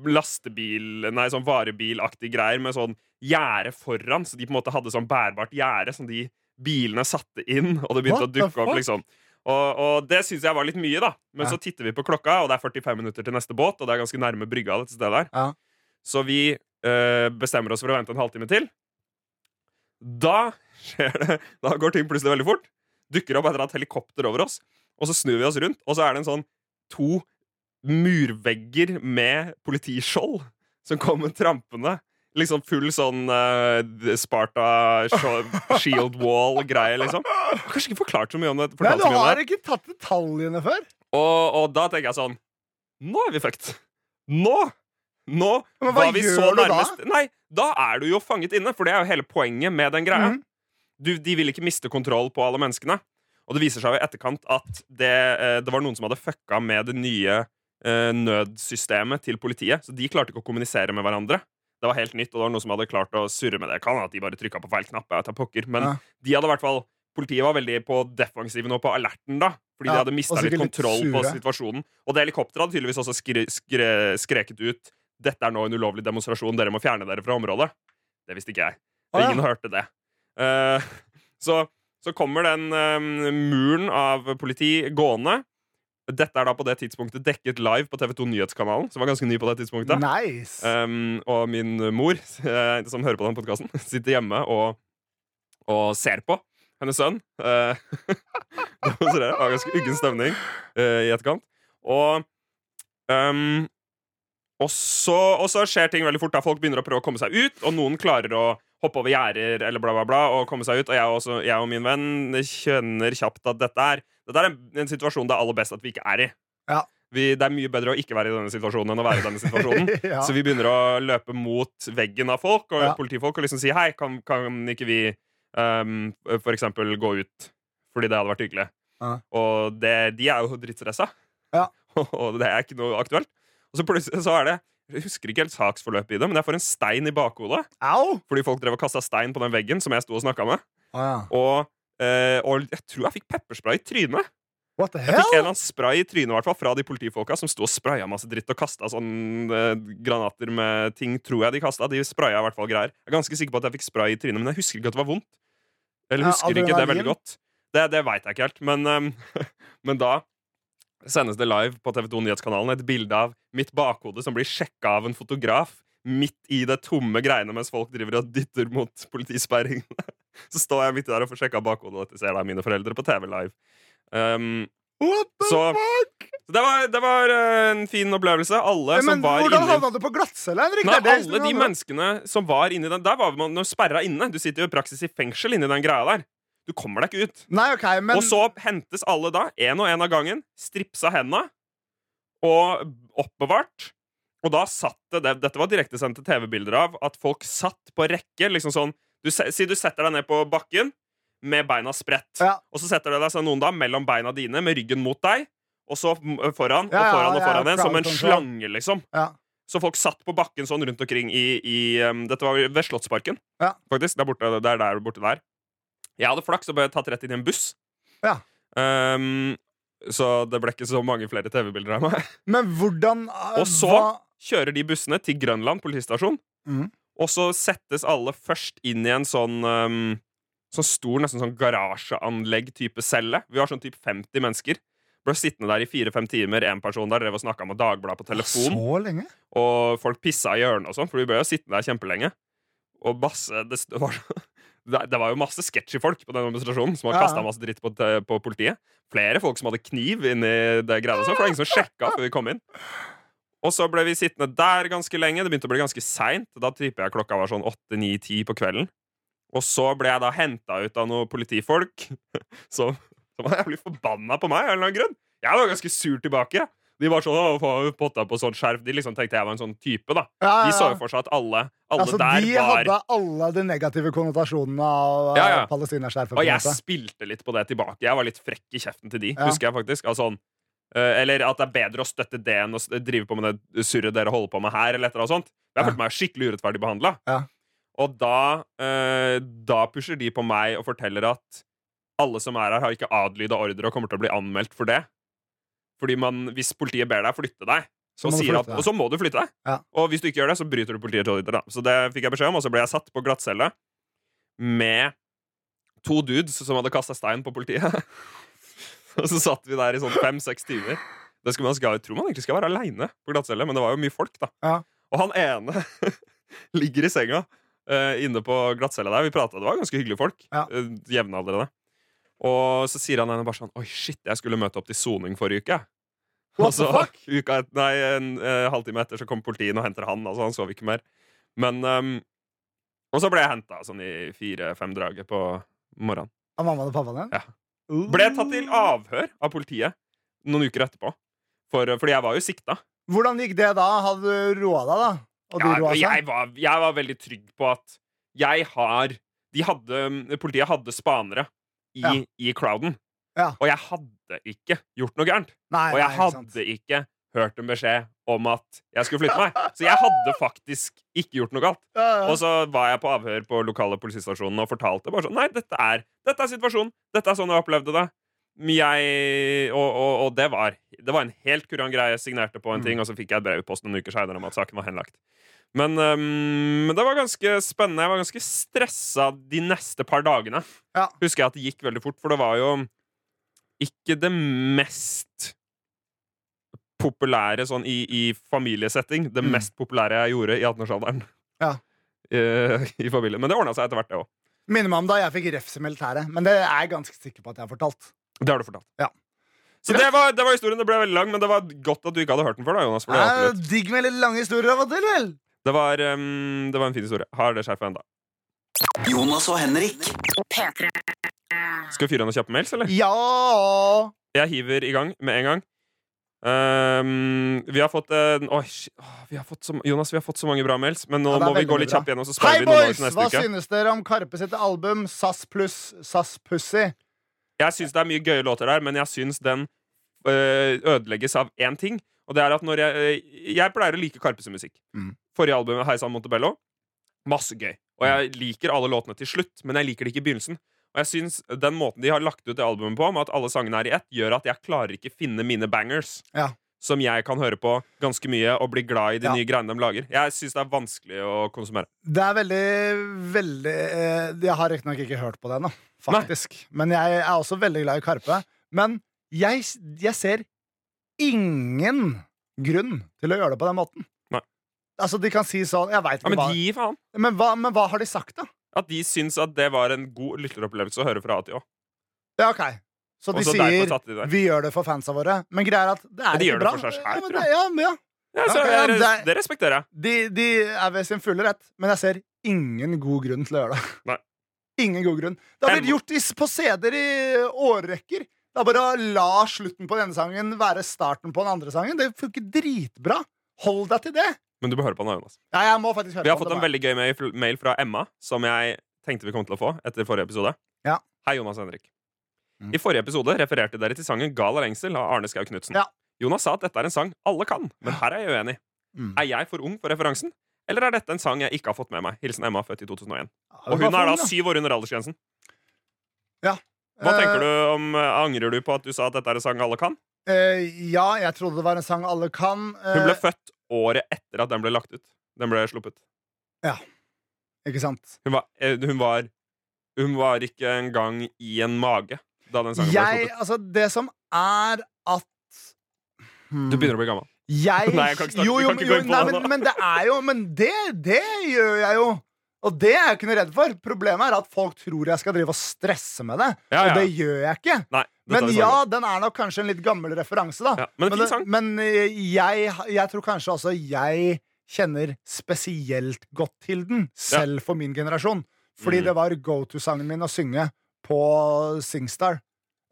lastebil Nei, sånn varebilaktig greier med sånn gjerde foran, så de på en måte hadde sånn bærbart gjerde som de bilene satte inn, og det begynte What å dukke opp, liksom. Og, og det syns jeg var litt mye, da. Men Ja. så titter vi på klokka, og det er 45 minutter til neste båt, og det er ganske nærme brygga dette stedet her. Ja. Så vi uh, bestemmer oss for å vente en halvtime til. Da skjer det Da går ting plutselig veldig fort. Dukker opp et helikopter over oss, og så snur vi oss rundt, og så er det en sånn to murvegger med politiskjold som kommer trampende. Liksom full sånn uh, Sparta shield wall-greie, liksom. Jeg har Kanskje ikke forklart så mye om det. Nei, du har ikke tatt detaljene før. Og, og da tenker jeg sånn Nå er vi fucked. Nå! Nå Men hva var vi gjør så du da? Nei, da er du jo fanget inne, for det er jo hele poenget med den greia. Mhm. Du, de vil ikke miste kontroll på alle menneskene. Og det viser seg i etterkant at det, eh, det var noen som hadde fucka med det nye eh, nødsystemet til politiet. Så de klarte ikke å kommunisere med hverandre. Det var helt nytt, og det var noen som hadde klart å surre med det. Kan at de bare trykka på feil knapp. Jeg tar pokker. Men Ja. de hadde i hvert fall Politiet var veldig på defensiven og på alerten, da. Fordi Ja, de hadde mista litt kontroll litt på situasjonen. Og det helikopteret hadde tydeligvis også skre, skre, skreket ut Dette er nå en ulovlig demonstrasjon, dere må fjerne dere fra området. Det visste ikke jeg. Ah, ja. Ingen hørte det. Eh, så, så kommer den um, muren av politi gående. Dette er da på det tidspunktet dekket live på TV2 Nyhetskanalen, som var ganske ny på det tidspunktet. Nice. Um, og min mor, eh, som hører på den podkasten, sitter hjemme og, og ser på hennes sønn. Uh, det var ganske uggen stemning uh, i etterkant. Og um, og så, og så skjer ting veldig fort. da Folk begynner å prøve å komme seg ut, og noen klarer å hoppe over gjerder eller bla, bla, bla, og komme seg ut. Og jeg, også, jeg og min venn kjenner kjapt at dette er, dette er en, en situasjon det er aller best at vi ikke er i. Ja. Vi, det er mye bedre å ikke være i denne situasjonen enn å være i denne situasjonen. ja. Så vi begynner å løpe mot veggen av folk og Ja. politifolk og liksom si hei, kan, kan ikke vi um, for eksempel gå ut? Fordi det hadde vært hyggelig. Ja. Og det, de er jo drittstressa. Ja. og det er ikke noe aktuelt. Og så plutselig så er det Jeg husker ikke helt saksforløpet i det, men jeg får en stein i bakhodet Au! fordi folk drev og kasta stein på den veggen som jeg sto og snakka med. Å, ja. Og, eh, og jeg tror jeg fikk pepperspray i trynet. What the Jeg fikk en eller annen spray i trynet i hvert fall, fra de politifolka som sto og spraya masse dritt og kasta sånn eh, granater med ting, tror jeg de kasta. De spraya i hvert fall greier. Jeg er ganske sikker på at jeg fikk spray i trynet, men jeg husker ikke at det var vondt. Eller Ja, husker ikke det veldig godt. Det, det veit jeg ikke helt. Men, um, men da sendes det live på TV2 Nyhetskanalen et bilde av mitt bakhode som blir sjekka av en fotograf midt i det tomme greiene mens folk driver og dytter mot politisperringene. Så står jeg midt der og får sjekka bakhodet, og dette ser da mine foreldre på TV live. Um, What the Så- fuck? så det var, det var eh, en fin opplevelse. Alle Men som var hvordan inni havna du på glattcelle, Henrik? Nei, alle de menneskene som var inni den Der var man sperra inne. Du sitter jo i praksis i fengsel inni den greia der. Du kommer deg ikke ut. Nei, ok, men Og så hentes alle da, én og én av gangen, stripsa henda og oppbevart. Og da satt det, det Dette var direktesendte TV-bilder av at folk satt på rekke. liksom sånn du, Si du setter deg ned på bakken med beina spredt, Ja. og så setter det deg sånn noen da mellom beina dine med ryggen mot deg, og så foran Ja, og foran og foran igjen, som en slange, liksom. ja. Så folk satt på bakken sånn rundt omkring i, i um, Dette var ved Slottsparken, Ja. faktisk. Der borte, det er der borte der. Jeg hadde flaks og ble tatt rett inn i en buss. Ja. Um, så det ble ikke så mange flere TV-bilder av meg. Men hvordan uh, Og så- hva- Kjører de bussene til Grønland politistasjon, Mm. og så settes alle først inn i en sånn um, Sånn stor, nesten sånn garasjeanlegg-type celle. Vi var sånn type 50 mennesker. Ble sittende der i fire-fem timer. En person der drev og snakka med Dagbladet på telefon. Så lenge? Og folk pissa i hjørnet og sånn, for vi ble jo sittende der kjempelenge. og masse det, var var, det var jo masse sketchy folk på den demonstrasjonen som har kasta masse dritt på, på politiet. Flere folk som hadde kniv inni det greia. Så for det var ingen som sjekka før vi kom inn. Og så ble vi sittende der ganske lenge. Det begynte å bli ganske seint. Da tipper jeg klokka var sånn 8-9-10 på kvelden. Og så ble jeg da henta ut av noen politifolk som, som var jævlig forbanna på meg av en eller annen grunn. Jeg var ganske sur tilbake. De var sånn, «Å, faen, potta på sånn skjerf De liksom tenkte jeg var en sånn type. da Ja, ja, De så jo for seg at alle, alle Altså, der de var hadde alle de negative konnotasjonene av Ja, ja. ja, palestinaskjerfet. Og jeg spilte litt på det tilbake. Jeg var litt frekk i kjeften til de, husker jeg faktisk. Altså, eh, eller at det er bedre å støtte det enn å drive på med det surret dere holder på med her. Eller etter, eller sånt. Jeg følte meg skikkelig urettferdig behandla. Ja. Og da, eh, da pusher de på meg og forteller at alle som er her, har ikke adlyda ordre og kommer til å bli anmeldt for det. Fordi man, hvis politiet ber deg flytte deg, Så flytte at, og så må du flytte deg. Ja. Og hvis du ikke gjør det, så bryter du politiets ordre. Så det fikk jeg beskjed om, og så ble jeg satt på glattcelle med to dudes som hadde kasta stein på politiet. og så satt vi der i sånn fem-seks timer. Det skulle man skal, jeg tror man egentlig skal være aleine på glattcelle, men det var jo mye folk, da. Ja. Og han ene ligger i senga uh, inne på glattcella der. Vi prata, det var ganske hyggelige folk. Ja. Uh, jevnaldrende. Og så sier han henne bare sånn Oi, shit, jeg skulle møte opp til soning forrige uke. What the fuck? Uka nei, en eh, halvtime etter så kom politiet og henter han. Altså, han sov ikke mer. Men um, Og så ble jeg henta sånn i fire-fem-draget på morgenen. Av mammaen og pappaen din? Ja. Ble tatt til avhør av politiet noen uker etterpå. For, fordi jeg var jo sikta. Hvordan gikk det da? Hadde du roa deg, da? Ja, jeg, var, jeg var veldig trygg på at jeg har de hadde, Politiet hadde spanere i, Ja. i crowden. Ja. Og jeg hadde ikke gjort noe gærent. Nei, Og jeg nei, ikke hadde ikke hørt en beskjed om at jeg skulle flytte meg. Så jeg hadde faktisk ikke gjort noe galt. Ja, ja. Og så var jeg på avhør på lokale politistasjonen og fortalte bare sånn Nei, dette er, dette er situasjonen. Dette er sånn jeg opplevde det. Jeg, og, og, og det var Det var en helt kurant greie. Jeg signerte på en Mm. ting, og så fikk jeg et brev i posten noen uker seinere om at saken var henlagt. Men, um, men det var ganske spennende. Jeg var ganske stressa de neste par dagene. Ja. Husker jeg at det gikk veldig fort, for det var jo ikke det mest populære sånn i, i familiesetting. Det Mm. mest populære jeg gjorde i 18-årsalderen. Ja. Eh, I familie. Men det ordna seg etter hvert, det òg. Minner meg om da jeg fikk refs i militæret. Men det er jeg ganske sikker på at jeg har fortalt. Det har du fortalt. Ja. Så det var, det var historien. Det ble veldig lang, men det var godt at du ikke hadde hørt den før. da, Jonas. For det, er alltid digg med litt lange historier av og til, vel? det, var, um, det var en fin historie. Har det skjerfet enda. Jonas og Henrik. P3. Skal vi fyre noen kjappe mails, eller? Ja! Jeg hiver i gang med en gang. Um, vi har fått en Oi, oh, vi har fått så, Jonas, vi har fått så mange bra mails, men nå Ja, må vi gå litt kjapt gjennom. Så Hei, boys! Hva uke. synes dere om Karpe sitt album SAS pluss SAS Pussy? Jeg syns det er mye gøye låter der, men jeg syns den øh, ødelegges av én ting. Og det er at når jeg øh, Jeg pleier å like Karpes musikk. Mm. Forrige albumet, Hei sann Montebello, masse gøy. Og jeg liker alle låtene til slutt, men jeg liker det ikke i begynnelsen. Og jeg synes Den måten de har lagt ut det albumet på, med at alle sangene er i ett, gjør at jeg klarer ikke finne mine bangers. Ja. Som jeg kan høre på ganske mye og bli glad i de Ja. nye greiene de lager. Jeg syns det er vanskelig å konsumere. Det er veldig, veldig eh, Jeg har riktignok ikke hørt på det ennå, faktisk. Men jeg er også veldig glad i Karpe. Men jeg, jeg ser ingen grunn til å gjøre det på den måten. Nei. Altså, de kan si sånn Jeg veit Ja, men hva gi faen! men hva, men hva har de sagt, da? At de syns at det var en god lytteropplevelse å høre fra A til Å. Ja, ok Så de Også sier de 'vi gjør det for fansa våre', men greia er at det er de ikke bra. selv, ja, det, ja, ja. Ja, så okay, det, er, det- respekterer jeg. De, de er ved sin fulle rett, men jeg ser ingen god grunn til å gjøre det. Nei. Ingen god grunn. Det har blitt gjort i, på CD-er i årrekker. Det er bare å la slutten på denne sangen være starten på den andre sangen. Det funker dritbra. Hold deg til det. Men du bør høre på den, Jonas. Ja, jeg må faktisk høre Vi har på fått en veldig gøy mail, mail fra Emma, som jeg tenkte vi kom til å få etter forrige episode. Ja. Hei, Jonas Henrik. I forrige episode refererte dere til sangen 'Gal av lengsel' av Arne Skau Knutsen. Ja. Jonas sa at dette er en sang alle kan, men her er jeg uenig. Mm. Er jeg for ung for referansen, eller er dette en sang jeg ikke har fått med meg? Hilsen Emma, født i 2001. Og hun er da syv år under aldersgrensen. Ja. Hva Eh, tenker du om Angrer du på at du sa at dette er en sang alle kan? Eh, ja, jeg trodde det var en sang alle kan. Eh, Hun ble født året etter at den ble lagt ut. Den ble sluppet. Ja. ikke sant? Hun var, hun var Hun var ikke engang i en mage da den sangen ble Jeg, sluppet. altså, det som er at hmm. Du begynner å bli gammel. Jeg Nei, jeg kan ikke snakke- Jo, jo, kan ikke jo gå inn på nei, det men, men det er jo Men det, det gjør jeg jo. Og det er jeg ikke noe redd for. Problemet er at folk tror jeg skal drive og stresse med det. Ja, ja. Og det gjør jeg ikke. Nei, Men ja, den er nok kanskje en litt gammel referanse, da. Ja, men en fin det- sang. men eh, jeg, jeg tror kanskje også jeg kjenner spesielt godt til den, selv for min generasjon. Fordi Mm. det var go to-sangen min å synge på Singstar.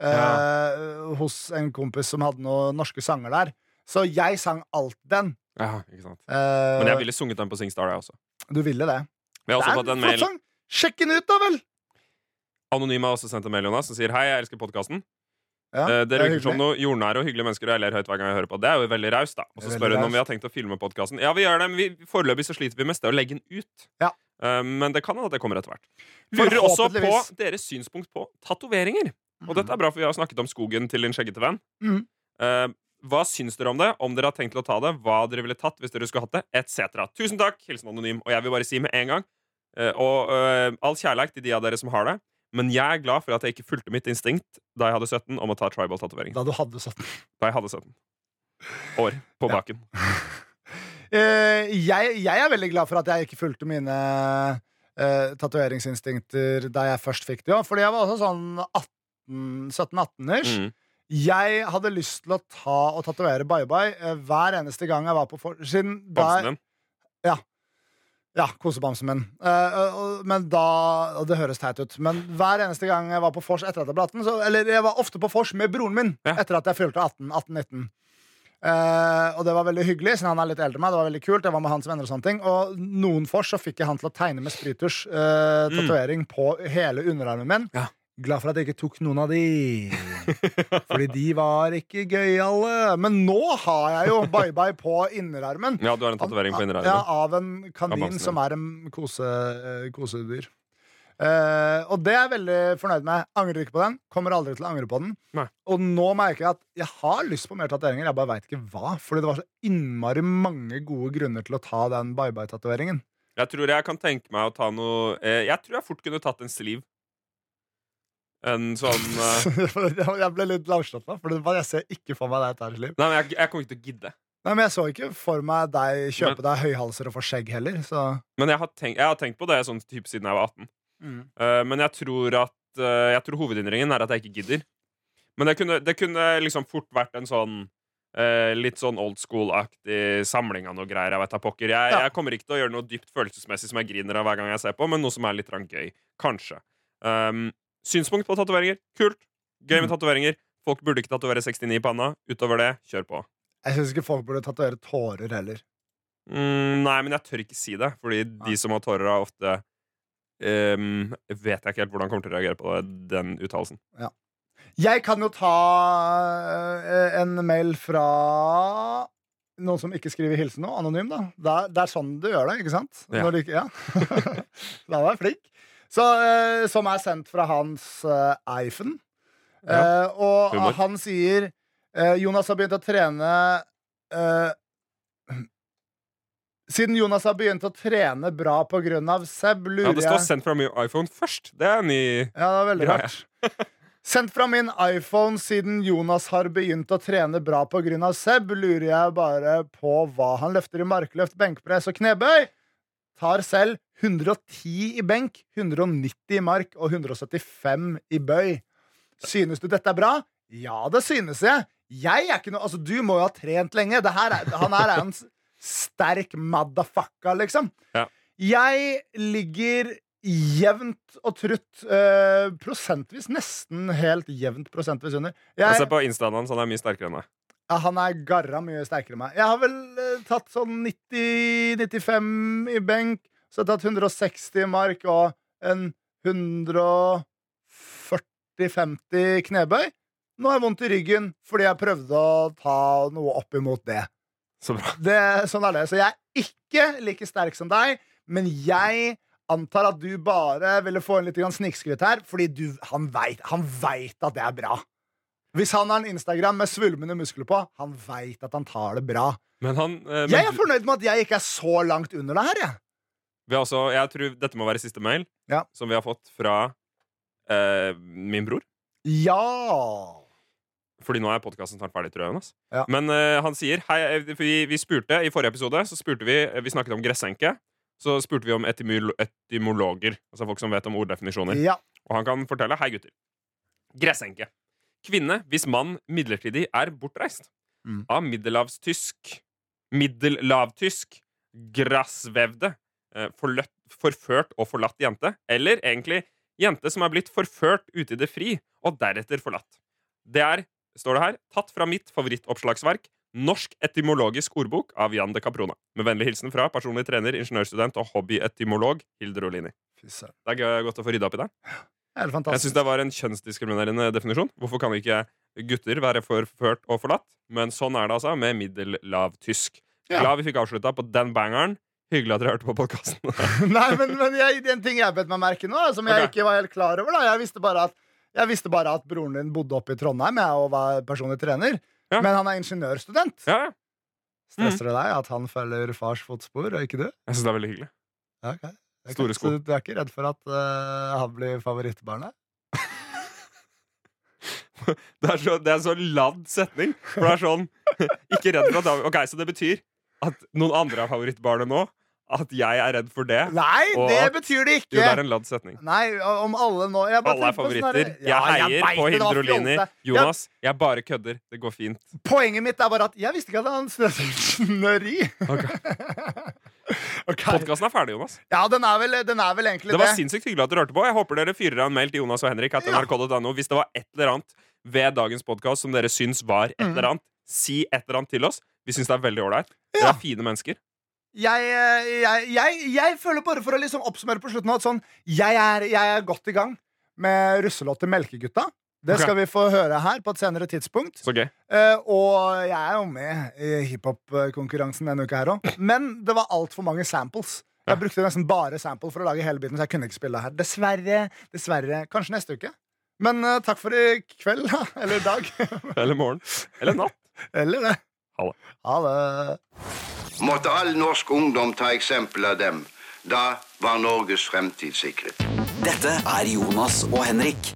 Eh, hos en kompis som hadde noen norske sanger der. Så jeg sang alt den. Ja, ikke sant. Eh, Men jeg ville sunget den på Singstar, jeg også. Du ville det. Vi har Det også fått en mail sang! Sjekk den ut, da vel! Anonyme har også sendt en mail Jonas, som sier Hei, jeg elsker podkasten. Ja, det Dere er virker som noe jordnære og hyggelige mennesker, og jeg ler høyt hver gang jeg hører på. Det er jo veldig raust, da. Og så spør hun om vi har tenkt å filme podkasten. Ja, vi gjør det, men vi, foreløpig så sliter vi mest med å legge den ut. Ja. Eh, men det kan hende at det kommer etter hvert. Lurer også på deres synspunkt på tatoveringer. Og dette er bra, for vi har snakket om skogen til din skjeggete venn. Mhm. Eh, hva syns dere om det? Om dere har tenkt til å ta det? Hva dere ville tatt hvis dere skulle hatt det? Etc. Tusen takk! Hilsen Anonym. Og jeg vil bare si med en gang eh, Og all kjærlighet til de av dere som har det. Men jeg er glad for at jeg ikke fulgte mitt instinkt da jeg hadde 17 om å ta tribal-tatovering. Da du hadde sånn. Da jeg hadde 17 år på baken. Eh, jeg, jeg er veldig glad for at jeg ikke fulgte mine uh, tatoveringsinstinkter da jeg først fikk det. også, Fordi jeg var også sånn 17-18-ers. Mm. Jeg hadde lyst til å ta og tatovere bye-bye uh, hver eneste gang jeg var på for... Siden der, din. Ja, kosebamsen min. Uh, men da Og det høres teit ut, men hver eneste gang jeg var på vors etter at jeg ble 18 så, Eller jeg var ofte på vors med broren min Ja. etter at jeg fylte 18-19. Eh, og det var veldig hyggelig, siden han er litt eldre enn meg. Det var veldig kult, jeg var med hans venner Og sånne ting Og noen for så fikk jeg han til å tegne med sprittusj uh, Mm. på hele underarmen min. Ja. Glad for at jeg ikke tok noen av de. Fordi de var ikke gøyale. Men nå har jeg jo bye-bye på innerarmen. Ja, du har en tatovering på Ja, innerarmen. av en kanin som er en kose, eh, kosedyr. Eh, og det er jeg veldig fornøyd med. Angrer ikke på den. Kommer aldri til å angre på den. Nei. Og nå merker jeg at jeg har lyst på mer tatoveringer. Jeg bare veit ikke hva. Fordi det var så innmari mange gode grunner til å ta den bye-bye-tatoveringen. Jeg tror jeg kan tenke meg å ta noe eh, Jeg tror jeg fort kunne tatt en sleeve. En sånn eh, jeg ble litt lavslått nå, for det var- jeg ser ikke for meg deg tar liv. Nei, men jeg, jeg kommer ikke til å gidde. Nei, men jeg så ikke for meg deg kjøpe deg høyhalser og få skjegg heller, så Men jeg har tenkt, jeg har tenkt på det sånn type siden jeg var 18. Eh, men jeg tror at uh, Jeg tror hovedinnringen er at jeg ikke gidder. Men det kunne, det kunne liksom fort vært en sånn uh, litt sånn old school-aktig samling av noe greier. Jeg vet da pokker. Jeg, Ja. jeg kommer ikke til å gjøre noe dypt følelsesmessig som jeg griner av hver gang jeg ser på, men noe som er litt gøy. Kanskje. Um, synspunkt på tatoveringer. Kult. Gøy med Mm. tatoveringer. Folk burde ikke tatovere 69 i panna. Utover det, kjør på. Jeg syns ikke folk burde tatovere tårer heller. Mm, nei, men jeg tør ikke si det, fordi Nei. de som har tårer, har ofte ehm, Vet jeg ikke helt hvordan han kommer til å reagere på den uttalelsen. Jeg kan jo ta eh, en mail fra noen som ikke skriver hilsen nå, anonym, da. Det er, det er sånn du gjør det, ikke sant? Ja. Når du ikke, ja. da var jeg flink. Så, eh, som er sendt fra hans eh, iPhone. Eh, og Humor. han sier Jonas har begynt å trene eh, Siden Jonas har begynt å trene bra på grunn av Seb, Ja, Det står 'sendt fra min iPhone' først. Det er ny ja, det er veldig greie. rart. Sendt fra min iPhone siden Jonas har begynt å trene bra pga. Seb, lurer jeg bare på hva han løfter i markløft, benkpress og knebøy. Tar selv 110 i benk, 190 i mark og 175 i bøy. Synes du dette er bra? Ja, det synes jeg. Jeg er ikke noe Altså, du må jo ha trent lenge. Det her er, han her er en s- sterk motherfucker, liksom. Ja. Jeg ligger jevnt og trutt Uh, prosentvis, nesten helt jevnt prosentvis under. Jeg Jeg, ser på instaen hans, han er mye sterkere enn deg. ja, han er garra mye sterkere enn meg. Jeg har vel uh, tatt sånn 90-95 i benk, så jeg har tatt 160 i mark og en 140-50 knebøy. Nå har jeg vondt i ryggen fordi jeg prøvde å ta noe opp imot det. Så bra. det. Sånn er det. Så jeg er ikke like sterk som deg, men jeg antar at du bare ville få en litt snikskryt her, fordi du, han veit vet at det er bra. Hvis han har en Instagram med svulmende muskler på, han veit at han tar det bra. Men han eh, men Jeg er fornøyd med at jeg ikke er så langt under det her, jeg. også, Jeg tror dette må være siste mail Ja. som vi har fått fra eh, min bror. Ja. Fordi nå er podkasten snart ferdig, tror jeg. Jonas. Ja. Men uh, han sier hei, eh, vi, vi spurte I forrige episode så spurte vi Vi snakket om gressenke. så spurte vi om etymolo etymologer. Altså folk som vet om orddefinisjoner. Ja. Og han kan fortelle Hei, gutter. Gressenke. Kvinne hvis mann midlertidig er bortreist. Mm. Av middelhavstysk Middellavtysk grassvevde. Eh, forløtt, forført og forlatt jente. Eller egentlig jente som er blitt forført ute i det fri, og deretter forlatt. Det er, står det her, tatt fra mitt favorittoppslagsverk. Norsk etymologisk ordbok av Jan de Caprona. Med vennlig hilsen fra personlig trener, ingeniørstudent og hobbyetymolog Hilde Rolini. Det er godt å få rydda opp i det. Det Jeg syns det var en kjønnsdiskriminerende definisjon. Hvorfor kan ikke gutter være forført og forlatt? Men sånn er det altså med middellavtysk. Ja. Glad vi fikk avslutta på den bangeren. Hyggelig at dere hørte på podkasten. Nei, men, men jeg, en ting jeg bet meg merke nå, som jeg okay. ikke var helt klar over. da Jeg visste bare at, jeg visste bare at broren din bodde oppe i Trondheim jeg, og var personlig trener. Ja. Men han er ingeniørstudent. ja. Stresser det deg at han følger fars fotspor, og ikke du? Jeg syns det er veldig hyggelig. Ja, okay. er Store sko. Så du er ikke redd for at uh, han blir favorittbarnet? Det er, så, det er en så ladd setning. For det er sånn Ikke redd for at Ok, Så det betyr at noen andre er favorittbarnet nå? At jeg er redd for det? Nei, Og det at- betyr det Jo, det er en ladd setning. Nei, om alle nå Alle er sånn favoritter. Jeg Ja, heier jeg på Hindrolini. Jonas. Jonas, jeg bare kødder. Det går fint. Poenget mitt er bare at jeg visste ikke at han studerte Okay. Ok. Podkasten er ferdig, Jonas. Ja, den er vel, den er vel egentlig Det var det. sinnssykt hyggelig at dere hørte på. Jeg håper dere fyrer av en mail til Jonas og Henrik. etter Ja. nrk.no Hvis det var et eller annet ved dagens podkast som dere syns var et Mhm. eller annet, si et eller annet til oss. Vi syns det er veldig ålreit. Dere Ja. er fine mennesker. Jeg, eh, jeg, jeg, jeg føler bare for å liksom oppsummere på slutten at sånn, jeg, er, jeg er godt i gang med russelåt til Melkegutta. Det skal vi få høre her på et senere tidspunkt. Så gøy. Eh, og jeg er jo med i hiphop-konkurransen denne uka her òg. Men det var altfor mange samples. Jeg brukte nesten bare sample for å lage hele biten, så jeg kunne ikke spille det her. Dessverre. Dessverre. Kanskje neste uke. Men uh, takk for i kveld, da. Eller i dag. Eller morgen. Eller natt. Eller det. Ha det. Ha det. Måtte all norsk ungdom ta eksempel av dem. Da var Norges fremtid sikret. Dette er Jonas og Henrik.